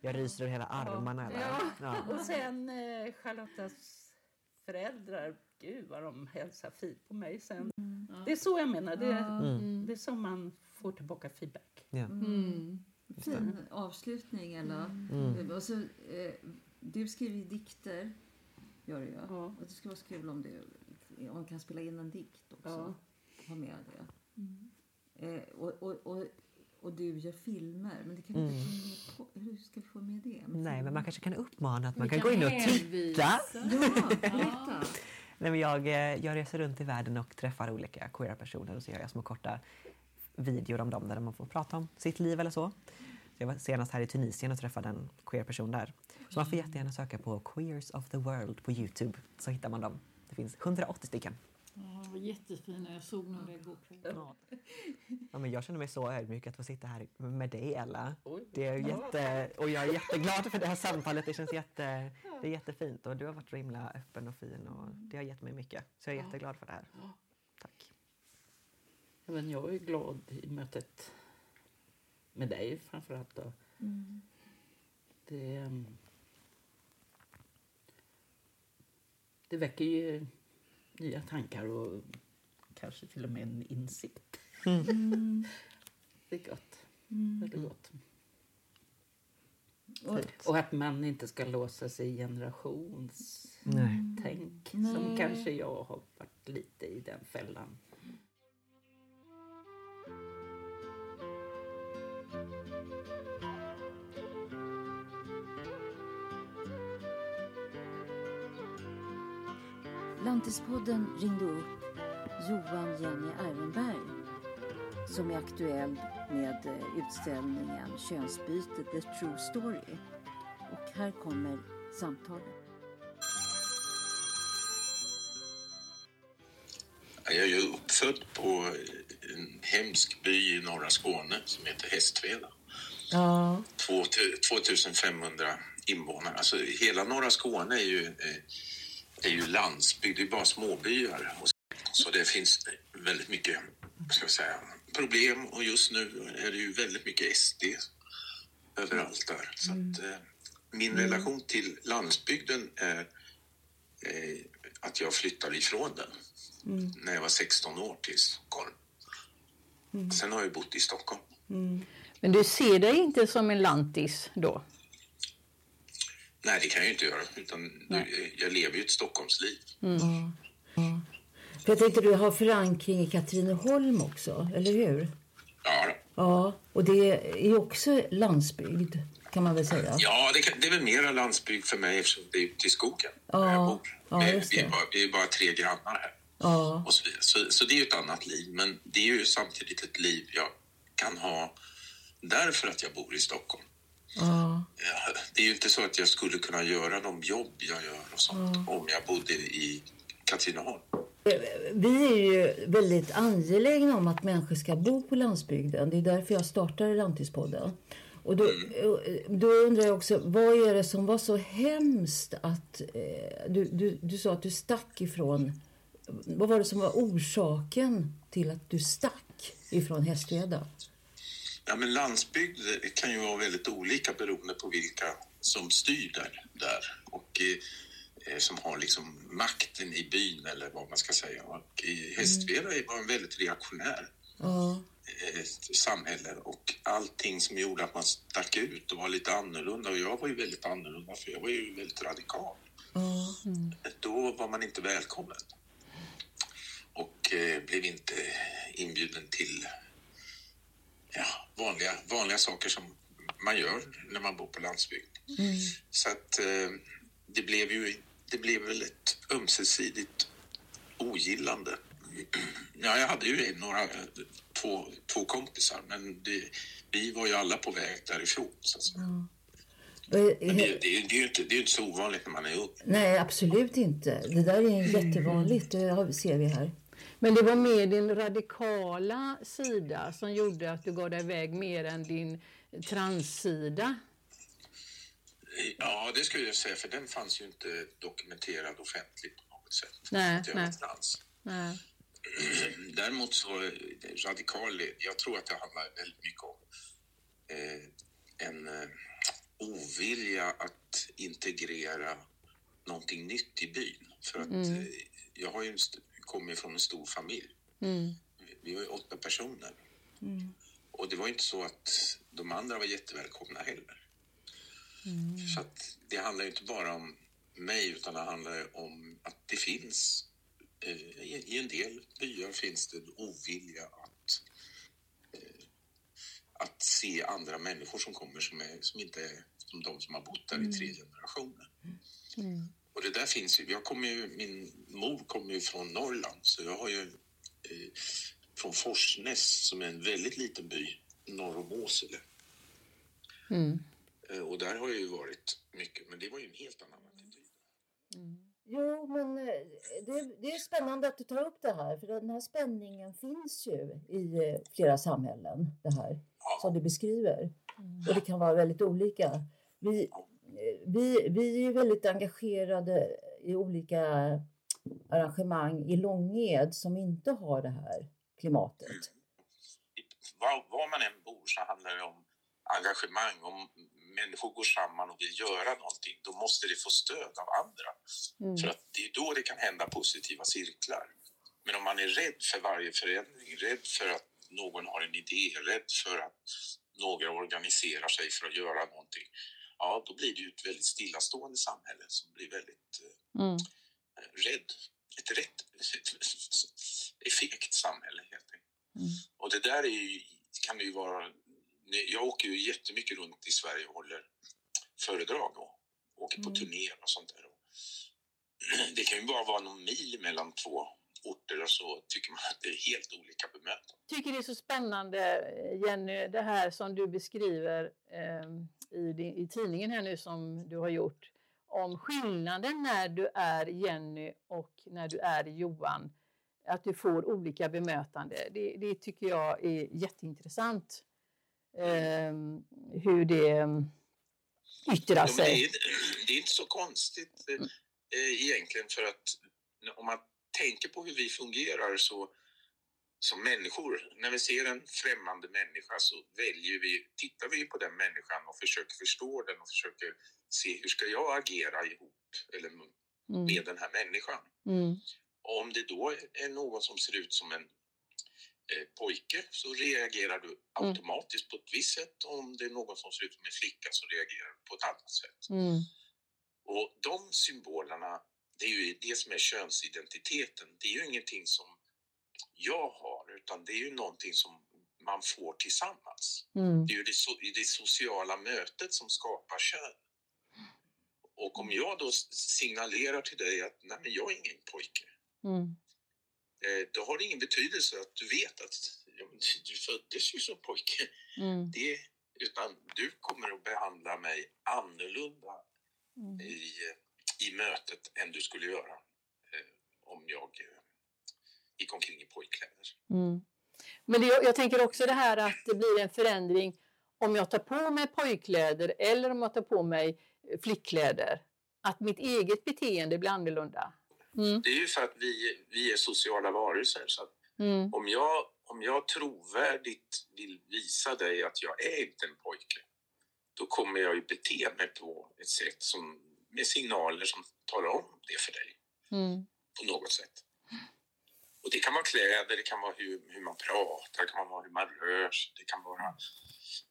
Jag ryser över hela armarna. Ja. Ja. Och sen eh, Charlottas föräldrar, gud vad de hälsar fint på mig sen. Det är så jag menar, det, Mm. det är så man får tillbaka feedback. Ja. Mm. Fin avslutning, Ella. Mm. Och så, eh, du skriver ju dikter, gör du ju. Ja. Och det skulle vara så kul om, du, om man kan spela in en dikt också. Ja. Ha med det. Eh, och, och, och, och du gör filmer, men det kan vi inte på. Hur ska vi få med det? Med Nej, men man kanske kan uppmana att man Vi kan gå in och titta. Ja. Nej, men jag, eh, jag reser runt i världen och träffar olika queera personer och så gör jag små korta videor om dem där man får prata om sitt liv eller så. Jag var senast här i Tunisien och träffade en queer person där. Så man får jättegärna söka på Queers of the World på Youtube så hittar man dem. Det finns 180 stycken. Ja, vad jättefina. Jag såg några igår kväll. Ja, men jag känner mig så ödmjuk att få sitta här med dig Ella. Oj. Det är jätte, och jag är jätteglad för det här samtalet. Det känns jätte, det är jättefint och du har varit så himla öppen och fin och det har gett mig mycket. Så jag är jätteglad för det här. Tack. även jag är glad i mötet med dig framförallt. Då. Det, ehm, det väcker ju nya tankar och kanske till och med en insikt. det är gott. Väldigt gott. Och, Och att man inte ska låsa sig i generationstänk Nej. som kanske jag har varit lite i den fällan. Lantispodden ringde upp Johan Jenny Ehrenberg som är aktuell med eh, utställningen Könsbyte The True Story. Och här kommer samtalet. Jag är uppfödd på en hemsk by i norra Skåne som heter Hästveda. Ja. 2500 invånare. Alltså hela norra Skåne är ju, eh, är ju landsbygd, det är bara småbyar. Så det finns väldigt mycket ska jag säga, problem och just nu är det ju väldigt mycket SD överallt där. Så att, eh, min relation till landsbygden är eh, att jag flyttade ifrån den när jag var 16 år till Stockholm. Sen har jag bott i Stockholm. Men du ser dig inte som en lantis då? Nej, det kan jag ju inte göra. Utan du, jag lever ju ett Stockholmsliv. För jag tänkte du har förankring i Katrineholm också, eller hur? Ja, då. Ja, och det är ju också landsbygd kan man väl säga. ja det, kan, det är väl mera landsbygd för mig eftersom det är ute i skogen Ja, där jag bor. ja, Vi- är bara, vi är bara tre grannar här. Ja, Och så, vidare. Så, så det är ju ett annat liv. Men det är ju samtidigt ett liv jag kan ha därför att jag bor i Stockholm. ja, Ja, Det är ju inte så att jag skulle kunna göra de jobb jag gör och sånt om jag bodde i Katrineholm. Vi är ju väldigt angelägna om att människor ska bo på landsbygden. Det är därför jag startade Lantispodden. Och då, då undrar jag också, vad är det som var så hemskt att... Eh, du, du, du sa att du stack ifrån... Vad var det som var orsaken till att du stack ifrån Hästveda? Ja, men landsbygd kan ju vara väldigt olika beroende på vilka som styr där, där. Och eh, som har liksom makten i byn eller vad man ska säga. Och i Hästveda var en väldigt reaktionär Ja, eh, samhälle. Och allting som gjorde att man stack ut och var lite annorlunda och jag var ju väldigt annorlunda för jag var ju väldigt radikal. ja, Då var man inte välkommen. Och eh, blev inte inbjuden till ja, vanliga, vanliga saker som man gör när man bor på landsbygd. Så att eh, det blev ju det blev väl ett ömsesidigt ogillande. Ja, jag hade ju några, två, två kompisar, men det, vi var ju alla på väg därifrån. Så att säga. Men det, det, är- det, är ju inte, det är inte så ovanligt när man är ung. Nej, absolut inte. Det där är jättevanligt, det ser vi här. Men det var mer din radikala sida som gjorde att du gav dig iväg mer än din transsida. Ja, det skulle jag säga, för den fanns ju inte dokumenterad offentligt på något sätt. Nej, nej. Nej. Däremot så är det radikal, jag tror att det handlar väldigt mycket om eh, en eh, ovilja att integrera någonting nytt i byn. För att eh, jag har ju en st- kommer från en stor familj. Mm. Vi- var ju åtta personer. Och det var inte så att de andra var jättevälkomna heller. Så att det handlar inte bara om mig utan det handlar om att det finns eh, i, en del byar finns det en ovilja att eh, att se andra människor som kommer som, är, som inte är som de som har bott där i tre generationer. Och det där finns ju. Jag kommer ju min mor kommer ju från Norrland så jag har ju eh, från Forsnäs som är en väldigt liten by norr om Åsele. Eh, och där har jag ju varit mycket, men det var ju en helt annan attityd. Jo, men eh, det, det är spännande att du tar upp det här, för den här spänningen finns ju i eh, flera samhällen, det här som du beskriver. Och det kan vara väldigt olika. Vi, vi, vi är ju väldigt engagerade i olika arrangemang i Långed som inte har det här klimatet. var, var man än bor så handlar det om engagemang. Om människor går samman och vill göra någonting, då måste det få stöd av andra. För att det är då det kan hända positiva cirklar. Men om man är rädd för varje förändring, rädd för att någon har en idé, rädd för att några organiserar sig för att göra någonting, ja, då blir det ju ett väldigt stillastående samhälle som blir väldigt eh, Mm. rädd. Ett rätt, ett fegt samhälle helt enkelt. Mm. Och det där är ju, kan ju vara... Jag åker ju jättemycket runt i Sverige och håller föredrag och åker Mm. på turnéer och sånt där. Det kan ju bara vara någon mil mellan två orter och så tycker man att det är helt olika bemötande. tycker det är så spännande, Jenny, det här som du beskriver eh, i, din, i tidningen här nu som du har gjort om skillnaden när du är Jenny och när du är Johan. Att du får olika bemötande. Det, det tycker jag är jätteintressant. Eh, hur det eh, yttrar Ja, men det, sig. är, det är inte så konstigt eh, egentligen för att om man tänker på hur vi fungerar så som människor, när vi ser en främmande människa så väljer vi, tittar vi på den människan och försöker förstå den och försöker se hur ska jag agera ihop eller Mm, med den här människan. mm, Och om det då är någon som ser ut som en eh, pojke så reagerar du automatiskt på ett visst sätt. Om det är någon som ser ut som en flicka så reagerar du på ett annat sätt. mm, Och de symbolerna, det är ju det som är könsidentiteten. Det är ju ingenting som jag har, utan det är ju någonting som man får tillsammans. mm, Det är ju det, so- det sociala mötet som skapar kön. Och om jag då signalerar till dig att nej, men jag är ingen pojke, mm, eh, då har det ingen betydelse att du vet att ja, du föddes ju som pojke. mm, Det, utan du kommer att behandla mig annorlunda mm. i, i mötet än du skulle göra eh, om jag eh, gick omkring i pojkkläder. Mm. Men det, jag tänker också det här att det blir en förändring om jag tar på mig pojkkläder eller om jag tar på mig flickkläder. Att mitt eget beteende blir annorlunda. Mm. Det är ju för att vi, vi är sociala varelser. Så Mm. om, jag, om jag trovärdigt vill visa dig att jag är inte en pojke då kommer jag ju bete mig på ett sätt som, med signaler som talar om det för dig Mm. på något sätt. Och det kan vara kläder, det kan vara hur, hur man pratar, det kan vara hur man rör sig, det kan vara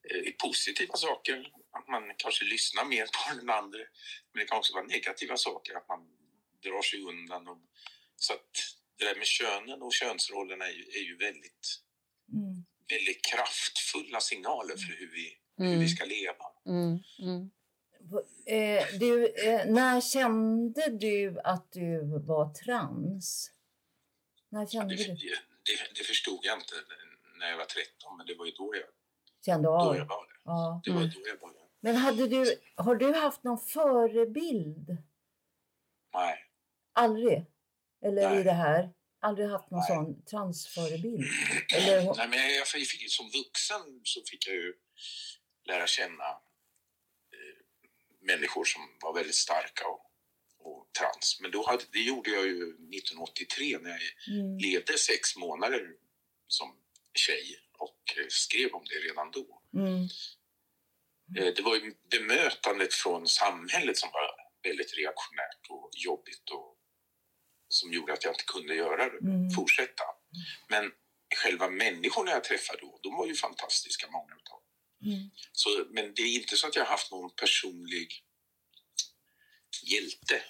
eh, positiva saker, att man kanske lyssnar mer på den andra. Men det kan också vara negativa saker, att man drar sig undan. Och, så att det där med könen och könsrollerna är ju, är ju väldigt, Mm. väldigt kraftfulla signaler för hur vi, hur Mm. vi ska leva. Mm. Mm. Eh, du, eh, när kände du att du var trans? När Det, kände du? det, det förstod jag inte när jag var 13, men det var ju då jag, Kände då av? jag var det. Ja. Det var då jag började. Men hade du, har du haft någon förebild? Nej. Aldrig? Eller i Nej. det här? Aldrig haft någon Nej. sån transförebild? Eller, Nej, men jag fick, som vuxen så fick jag ju lära känna människor som var väldigt starka och, och trans. Men då hade, det gjorde jag ju 1983 när jag mm, levde sex månader som tjej och eh, skrev om det redan då. mm, Eh, det var ju bemötandet från samhället som var väldigt reaktionärt och jobbigt och som gjorde att jag inte kunde göra det, Mm. fortsätta. Men själva människorna jag träffade då, de var ju fantastiska, många utav dem mm. Så, men det är inte så att jag har haft någon personlig hjälte.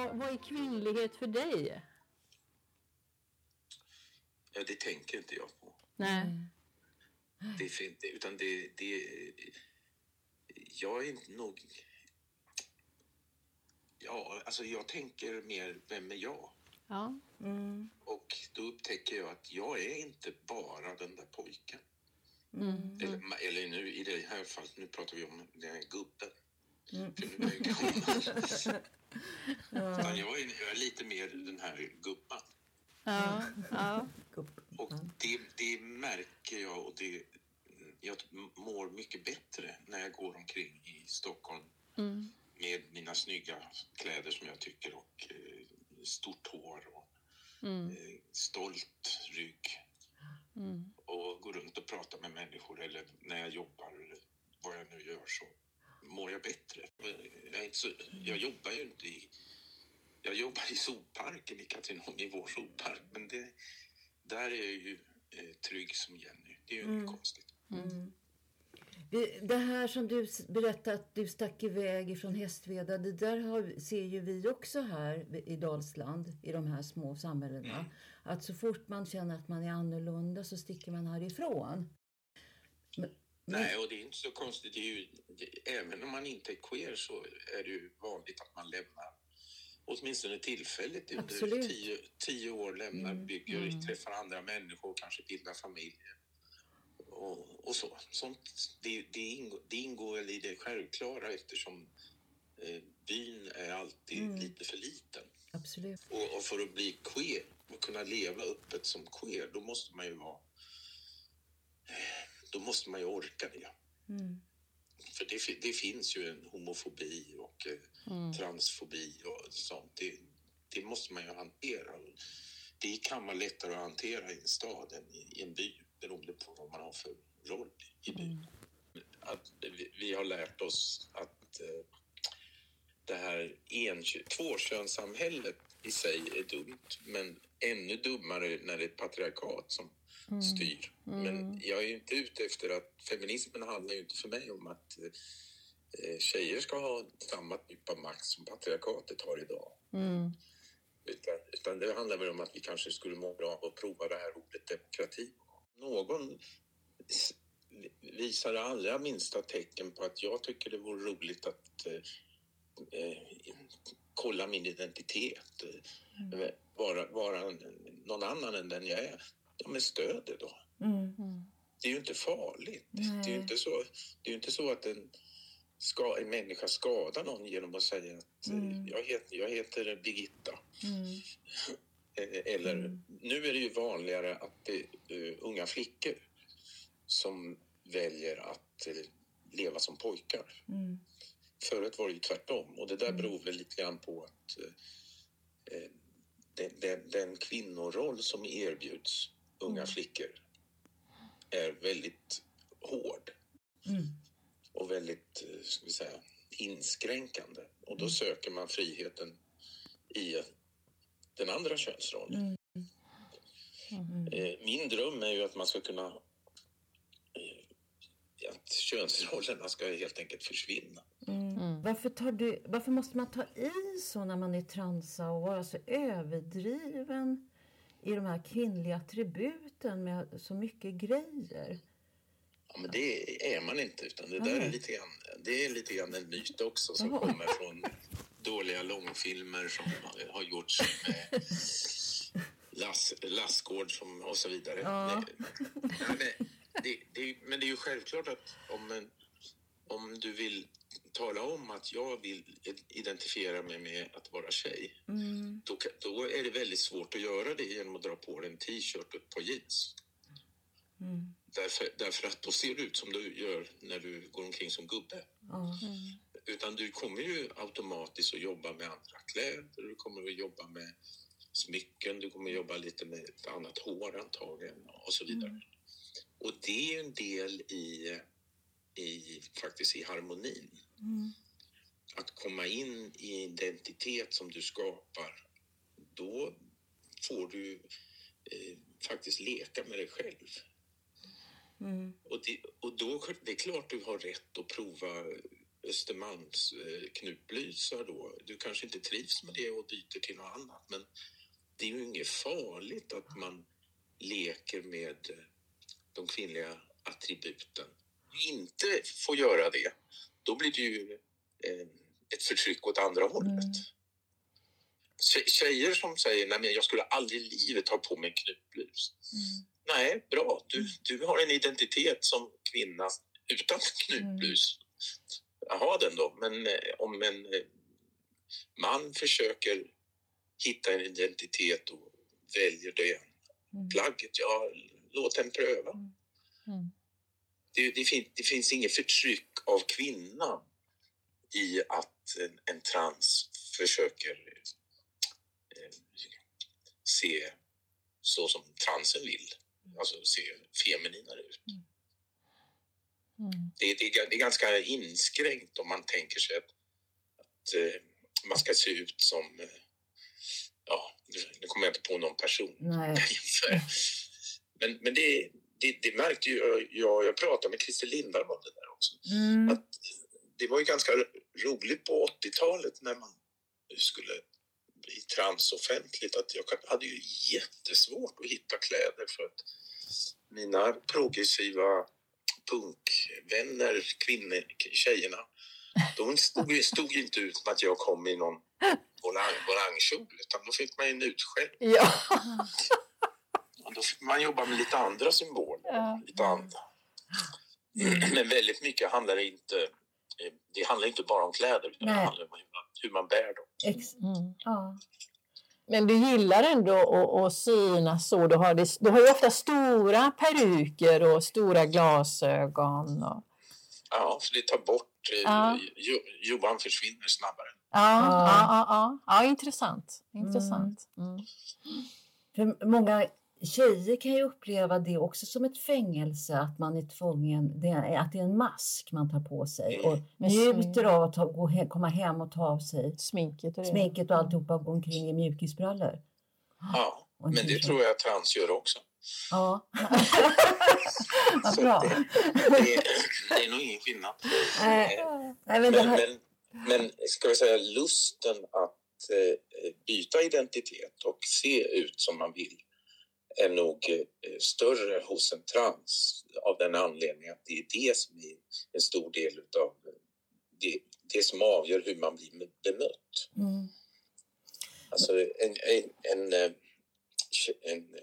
Vad, vad är kvinnlighet för dig? Ja, det tänker inte jag på. Nej. Det är fint, utan det, det... Jag är inte nog... Ja, alltså jag tänker mer, vem är jag? Ja. Mm, Och då upptäcker jag att jag är inte bara den där pojken. mm, Eller, eller nu i det här fallet, nu pratar vi om den här gubben. Honom. Utan jag, är, jag är lite mer den här gubban. Ja, ja. Och det, det märker jag och det, jag mår mycket bättre när jag går omkring i Stockholm Mm. med mina snygga kläder som jag tycker och eh, stort hår och Mm. eh, stolt rygg Mm. och går runt och pratar med människor eller när jag jobbar eller vad jag nu gör så mår jag bättre. Jag, inte så, jag jobbar ju inte i... Jag jobbar i sopparken i Katrineholm, i vår soppark, men det, där är jag ju eh, trygg som Jenny. Det är ju inget konstigt. Det- Det här som du berättade att du stack iväg ifrån Hästveda, det där har, ser ju vi också här i Dalsland, i de här små samhällena. Att så fort man känner att man är annorlunda så sticker man härifrån. Nej, och det är inte så konstigt. Ju, även om man inte är queer så är det ju vanligt att man lämnar åtminstone tillfälligt under tio, tio år lämnar, bygger, träffar andra människor, kanske bildar familj och, och så. Sånt, det, det, ingår, det ingår väl i det självklara eftersom eh, byn är alltid lite för liten. absolut. Och, och för att bli queer och kunna leva öppet som queer, då måste man ju vara... Då måste man ju orka det. För det, det finns ju en homofobi och eh, transfobi och sånt. Det, det måste man ju hantera. Det kan vara lättare att hantera i en stad än i, i en by beroende på vad man har för roll i byn. Att vi, vi har lärt oss att eh, det här tvåkönssamhället i sig är dumt, men ännu dummare när det är ett patriarkat som styr. Men jag är inte ute efter att feminismen handlar ju inte för mig om att eh, tjejer ska ha samma typ av makt som patriarkatet har idag. Mm. Utan, utan det handlar väl om att vi kanske skulle må bra av att prova det här ordet demokrati. Någon visar allra minsta tecken på att jag tycker det vore roligt att eh, eh, kolla min identitet. Eh, vara, vara en- någon annan än den jag är. Ja, men stöd det då. Det är ju inte farligt. Det är ju inte så, det är inte så att en, ska, en människa skadar någon genom att säga att eh, jag, heter, jag heter Birgitta. Eh, Eller, nu är det ju vanligare att det är unga flickor som väljer att eh, leva som pojkar. Förut var det ju tvärtom och det där beror väl lite grann på att eh, den, den, den kvinnoroll som erbjuds unga flickor är väldigt hård. Och väldigt, eh, ska vi säga, inskränkande. Och då söker man friheten i den andra könsrollen. Eh, Min dröm är ju att man ska kunna... eh, Att könsrollerna ska helt enkelt försvinna. Varför, tar du, varför måste man ta i så när man är transa och vara så överdriven i de här kvinnliga attributen med så mycket grejer? Ja, men det är man inte, utan det där är lite grann, det är lite grann en myt också som Jaha. kommer från dåliga långfilmer som har gjorts med Lass, Lassgård som, och så vidare. Ja. Det, men, det, det, men det är ju självklart att om, en, om du vill tala om att jag vill identifiera mig med att vara tjej, då, kan- då är det väldigt svårt att göra det genom att dra på dig en t-shirt och ett par jeans. Därför, därför att då ser du ut som du gör när du går omkring som gubbe. Ja. Utan du kommer ju automatiskt att jobba med andra kläder, du kommer att jobba med smycken, du kommer att jobba lite med ett annat hår antagligen och så vidare. Och det är en del i, i faktiskt i harmonin. Att komma in i identitet som du skapar, då får du eh, faktiskt leka med dig själv. Och, det, och då det är klart du har rätt att prova Östermalms eh, knutblysar då. Du kanske inte trivs med det och byter till något annat men det är ju inget farligt att man leker med eh, de kvinnliga attributen. Inte får göra det, då blir det ju eh, ett förtryck åt andra hållet. Tje- Tjejer som säger nej men jag skulle aldrig i livet ha på mig en knutblus. Nej, bra. Du, du har en identitet som kvinna utan knutblus. ha den då. Men eh, om en eh, man försöker hitta en identitet och väljer det plagget, ja, låt den pröva. Mm. Det, det, fin, det finns inget förtryck av kvinnan i att en, en trans försöker eh, se så som transen vill. Alltså se femininare ut. Mm. Det, det, är- det är ganska inskränkt om man tänker sig att, att eh, man ska se ut som... Eh, ja, nu kommer jag inte på någon person. Nej. men men det, det, det märkte ju jag, jag, pratade med Christer Lindberg om det där också. Mm. Att det var ju ganska roligt på 80-talet när man skulle bli transoffentligt att jag hade ju jättesvårt att hitta kläder för att mina progressiva punkvänner, kvinnor, tjejerna, de stod, stod inte ut med att jag kom i någon volang, volangkjol utan då fick man ju en utskäll. Ja. Och Då fick man jobba med lite andra symboler. Ja. Lite andra. Men väldigt mycket handlar det inte... eh, Det handlar inte bara om kläder, utan det Nej. handlar om hur man, hur man bär dem. Ex- Mm. ja. Men du gillar ändå att, att synas så. Du har, det, du har ju ofta stora peruker och stora glasögon. Och, Ja, för det tar bort... eh, Ja. Jo, Johan försvinner snabbare. ja, Ja. ja. Ja, ja, ja, intressant. intressant. Mm. För många tjejer kan ju uppleva det också som ett fängelse, att man är tvungen, det är, att det är en mask man tar på sig och njuter smink. av att ta, gå he, komma hem och ta av sig Sminket och sminket och alltihopa och gå omkring i mjukisbrallor. Ja, men det tror jag trans gör också. Ja. Vad Så bra. det, det, är, det är nog ingen skillnad. Nej, Eh, nej, men Men, här, men, men ska vi säga lusten att eh, byta identitet och se ut som man vill är nog eh, större hos en trans av den anledningen att det är det som är en stor del av det, det som avgör hur man blir bemött. mm, Alltså en, en, en, eh, en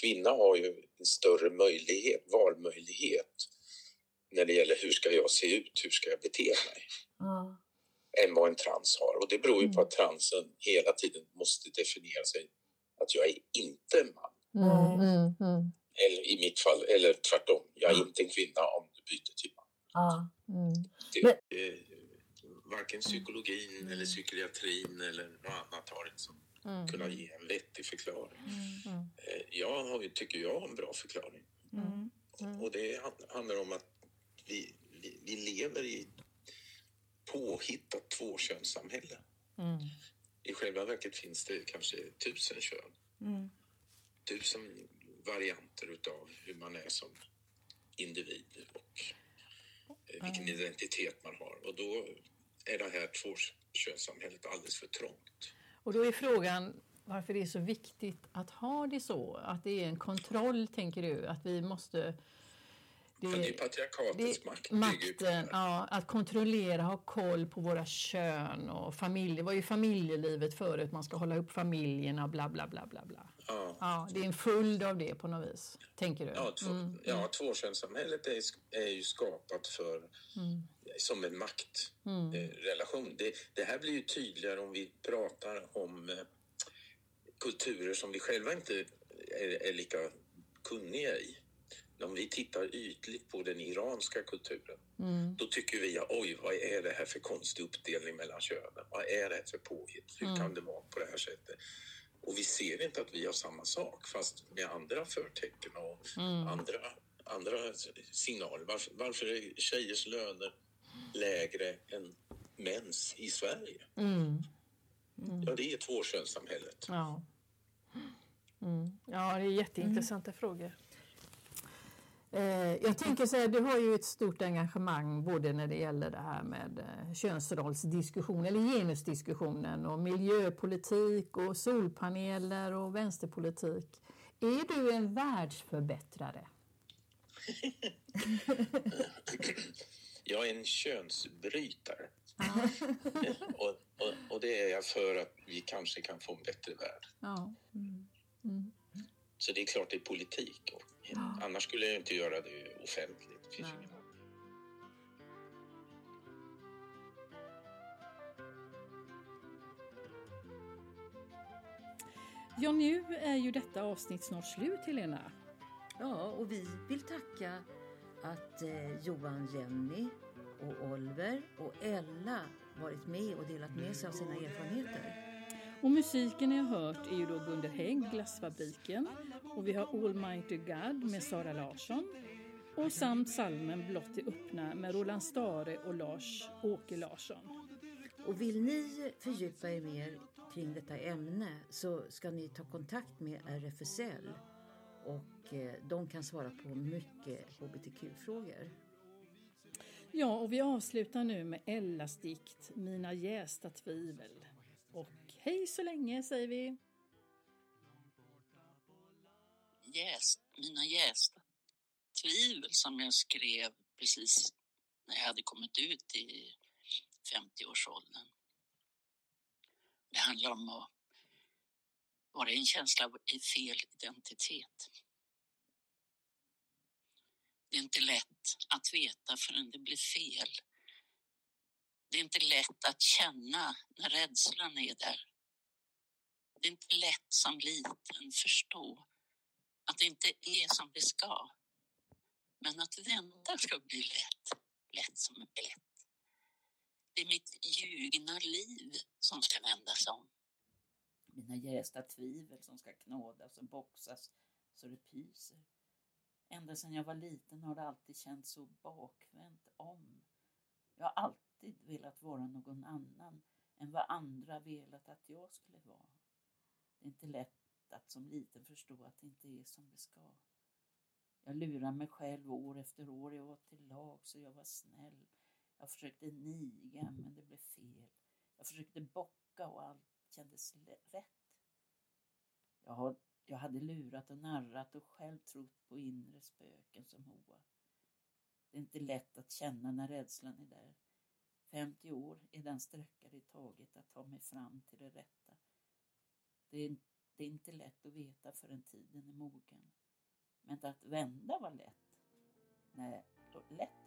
kvinna har ju en större möjlighet, valmöjlighet när det gäller hur ska jag se ut, hur ska jag bete mig, ja, än vad en trans har. Och det beror ju på att transen hela tiden måste definiera sig att jag är inte en man. Mm, mm, mm, Eller i mitt fall, eller tvärtom, jag är inte en kvinna om du byter till man. ja. mm. Det, Men- eh, varken psykologin eller psykiatrin eller något annat har liksom Mm. kunnat ge en vettig förklaring. Mm. Eh, Jag har, tycker jag har en bra förklaring. Mm. Och det han- handlar om att vi, vi, vi lever i ett påhittat tvåkönssamhälle. Mm. I själva verket finns det kanske tusen kön. Tusen varianter utav hur man är som individ och eh, vilken identitet man har. Och då är det här tvåkönssamhället alldeles för trångt. Och då är frågan varför det är så viktigt att ha det så. Att det är en kontroll, tänker du? Att vi måste... Det, det är patriarkatets det- makt. makten, ja, att kontrollera, ha koll på våra kön och familj. Det var ju familjelivet förut, man ska hålla upp familjerna, bla bla bla bla bla. Ja. Ja, det är en följd av det på något vis, tänker du? Ja, två, Mm, ja tvåkönssamhället är, är ju skapat för, mm, som en maktrelation. mm. Det, det här blir ju tydligare om vi pratar om eh, kulturer som vi själva inte är, är lika kunniga i. Om vi tittar ytligt på den iranska kulturen, Mm. då tycker vi oj, vad är det här för konstig uppdelning mellan könen? Vad är det här för påhitt? Hur Mm. kan det vara på det här sättet? Och vi ser inte att vi har samma sak, fast med andra förtecken och Mm. andra, andra signaler. Varför, varför är tjejers löner lägre än mäns i Sverige? Mm. Ja, det är tvåkönssamhället. Ja. Mm. ja, det är jätteintressanta frågor. Eh, jag tänker så här, du har ju ett stort engagemang både när det gäller det här med eh, könsrollsdiskussion eller genusdiskussionen och miljöpolitik och solpaneler och vänsterpolitik. Är du en världsförbättrare? Jag är en könsbrytare. och, och, och det är jag för att vi kanske kan få en bättre värld. Ja. Så det är klart det är politik. Ja. Annars skulle jag inte göra det offentligt. Det finns ingen. Ja, nu är ju detta avsnitt snart slut, Helena. Ja, och vi vill tacka att eh, Johan, Jenny och Oliver och Ella varit med och delat med sig av sina erfarenheter. Och musiken ni har hört är ju då Gunder Hägg, Glassfabriken och vi har Almighty God med Sara Larsson. Och samt salmen Blott det öppna med Roland Stare och Lars-Åke Larsson. Och vill ni fördjupa er mer kring detta ämne så ska ni ta kontakt med RFSL och eh, de kan svara på mycket hbtq-frågor. Ja, och vi avslutar nu med Ellas dikt Mina jästa tvivel. Och hej så länge säger vi jäst, mina jästa tvivel som jag skrev precis när jag hade kommit ut i 50-årsåldern. Det handlar om att vara i en känsla av fel identitet. Det är inte lätt att veta förrän det blir fel. Det är inte lätt att känna när rädslan är där. Det är inte lätt som liten förstå att det inte är som det ska. Men att vända ska bli lätt, lätt som en lätt. Det är mitt ljugna liv som ska vändas om. Mina jästa tvivel som ska knådas och boxas så det pyser. Ända sedan jag var liten har det alltid känts så bakvänt om. Jag har alltid velat vara någon annan än vad andra velat att jag skulle vara. Det är inte lätt att som liten förstå att det inte är som det ska. Jag lurade mig själv år efter år. Jag var till lag så jag var snäll. Jag försökte niga men det blev fel. Jag försökte bocka och allt kändes rätt. Jag, har, jag hade lurat och narrat och själv trott på inre spöken som hoa. Det är inte lätt att känna när rädslan är där. 50 år är den sträcka det tagit att ta mig fram till det rätta. Det är, det är inte lätt att veta förrän tiden är mogen. Men att vända var lätt. Nej, lätt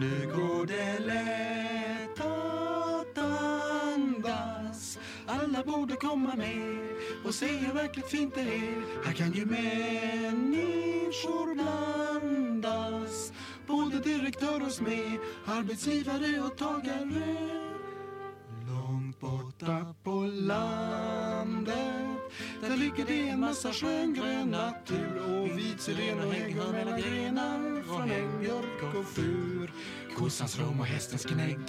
Nu går det lätt att andas Alla borde komma med och se hur verkligt fint det är. Här kan ju människor blandas. Både direktör och smed, arbetsgivare och tagare. Långt borta på landet ligger det en massa sköngrön natur. Och vit och och hör mellan grenar Från äng, björk och fur. Kossans rom och hästens gnägg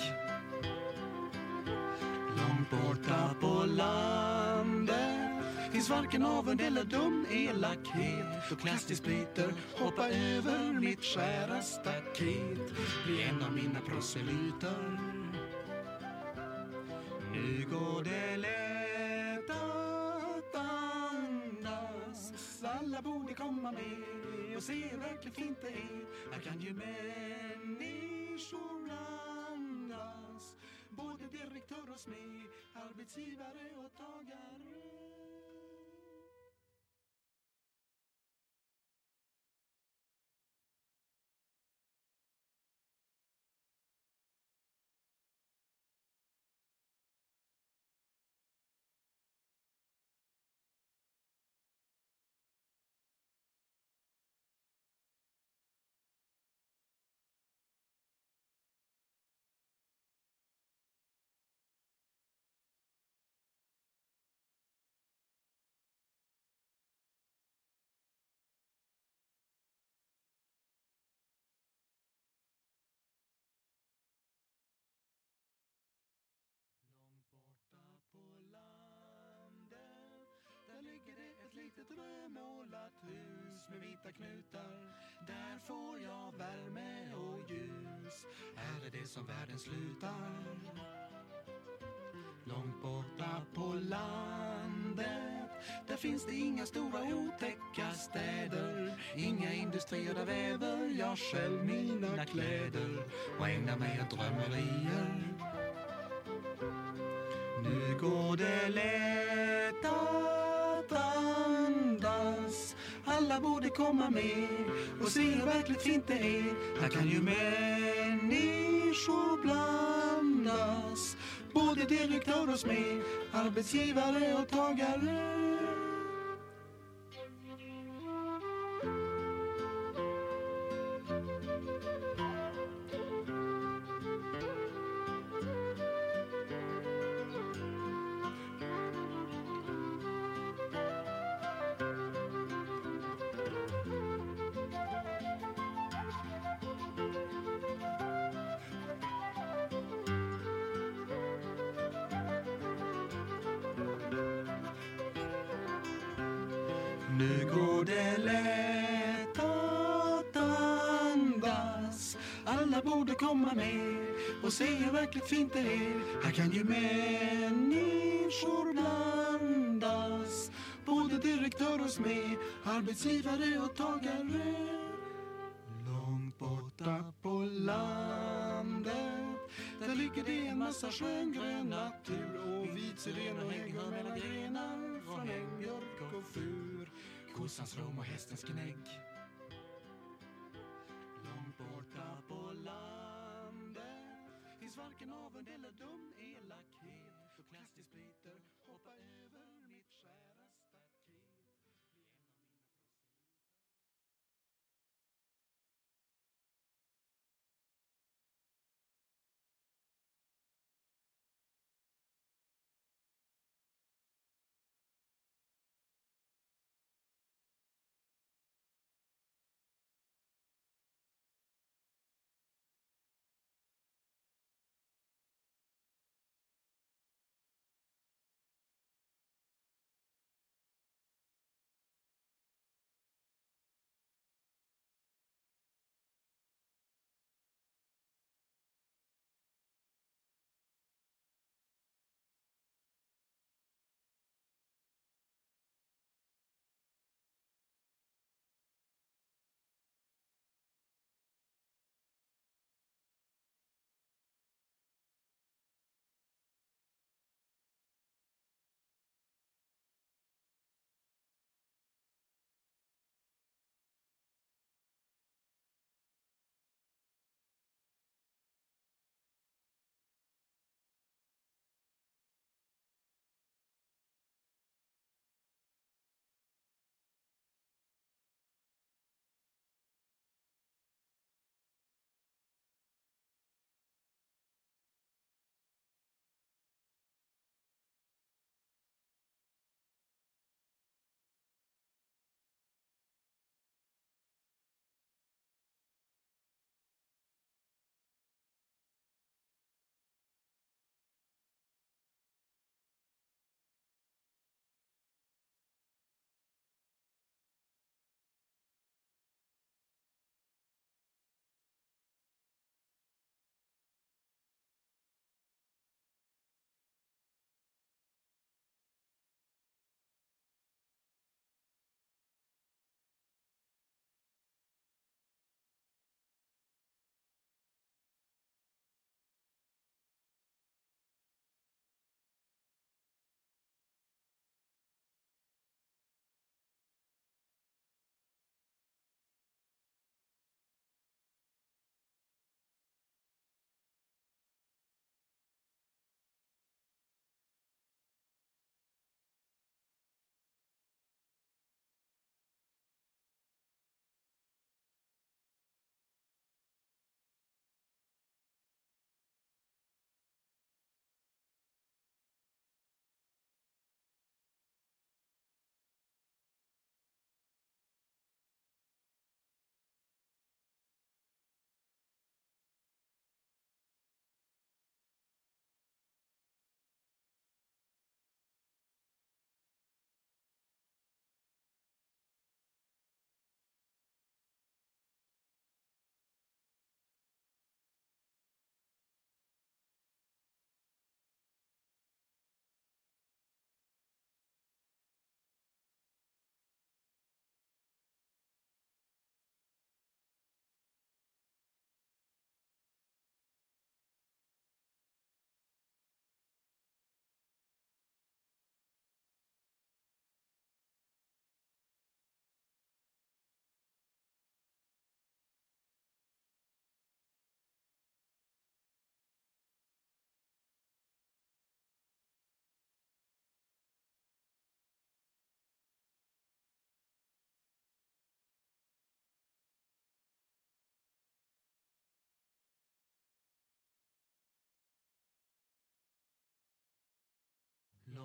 Långt borta på landet Finns varken avund eller dum elakhet. Då Klastis hoppa över mitt skära staket. Bli en av mina proselyter. Nu går det lätt Alla borde komma med och se hur verkligt fint det är. Här kan ju människor blandas Både direktör och smed, arbetsgivare och tagare. Litet rödmålat hus med vita knutar. Där får jag värme och ljus. Här är det som världen slutar? Långt borta på landet Där finns det inga stora otäcka städer. Inga industrier där väver jag själv mina kläder. Och ägnar mig åt drömmerier. Nu går det lättare. Alla borde komma med och se hur verkligt fint det är. Här kan ju människor blandas Både direktör och smed, arbetsgivare och tagare. Det lätt att andas. Alla borde komma med och se hur verkligt fint det är. Här kan ju människor blandas. Både direktör och smed, arbetsgivare och tagare. Långt borta på landet Där ligger det en massa skön grön natur. Och vit siren och hängör mellan grenar Från äng, björk och fur. Kossans rom och hästens gnägg. Långt borta på landet Finns varken avund eller dum.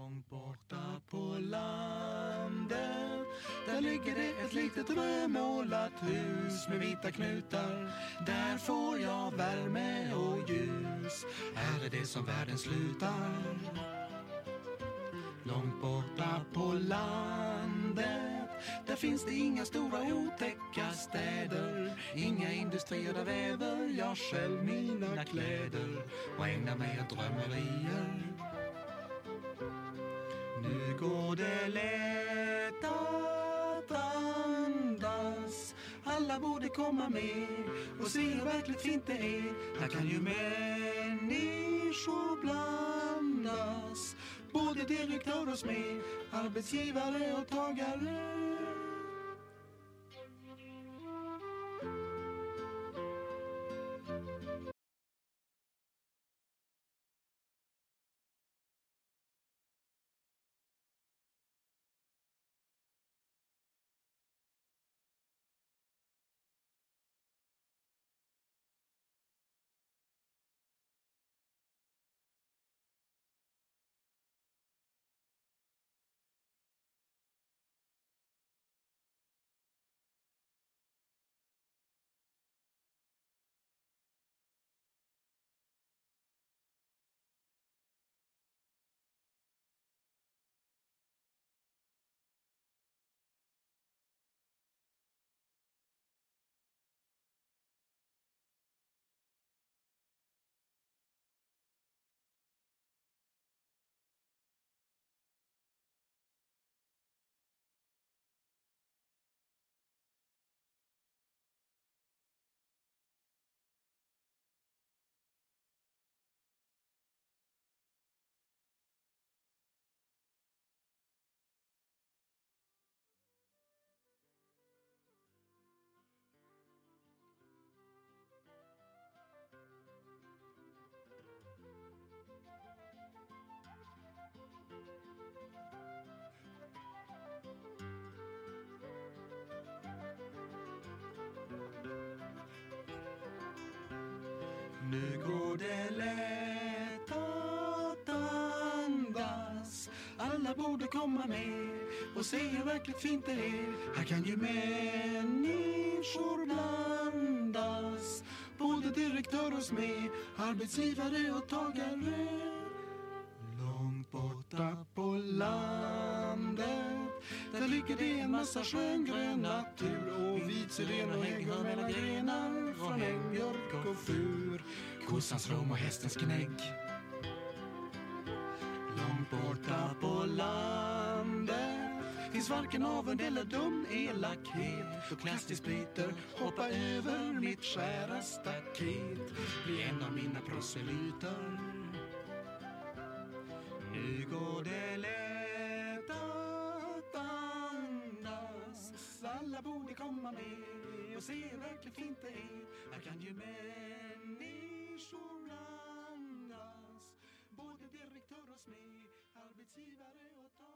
Långt borta på landet. Där ligger det ett litet rödmålat hus med vita knutar. Där får jag värme och ljus. Här är det som världen slutar. Långt borta på landet. Där finns det inga stora otäcka städer. Inga industrier där väver jag själv mina kläder och ägnar mig åt drömmerier nu går det lätt att andas. Alla borde komma med och se hur verkligt fint det är. Här kan ju människor blandas. Både direktör och smed, arbetsgivare och tagare. Nu går det lätt att andas. Alla borde komma med och se hur verkligt fint det är. Här kan ju människor blandas. Både direktör och smed, arbetsgivare och tagare. Långt borta på landet Där ligger det en massa skön grön natur. Och vit syren och hänger mellan grenar. Från äng, björk och fur. Kossans rom och hästens gnägg. Långt borta på landet Finns varken avund eller dum elakhet. Då klassdispiter hoppa över mitt skära staket. Bli en av mina proselyter. Nu går det lätt att andas. Alla borde komma med och se hur verkligt fint det är. Här kan ju människor blandas Både direktör och smed, arbetsgivare och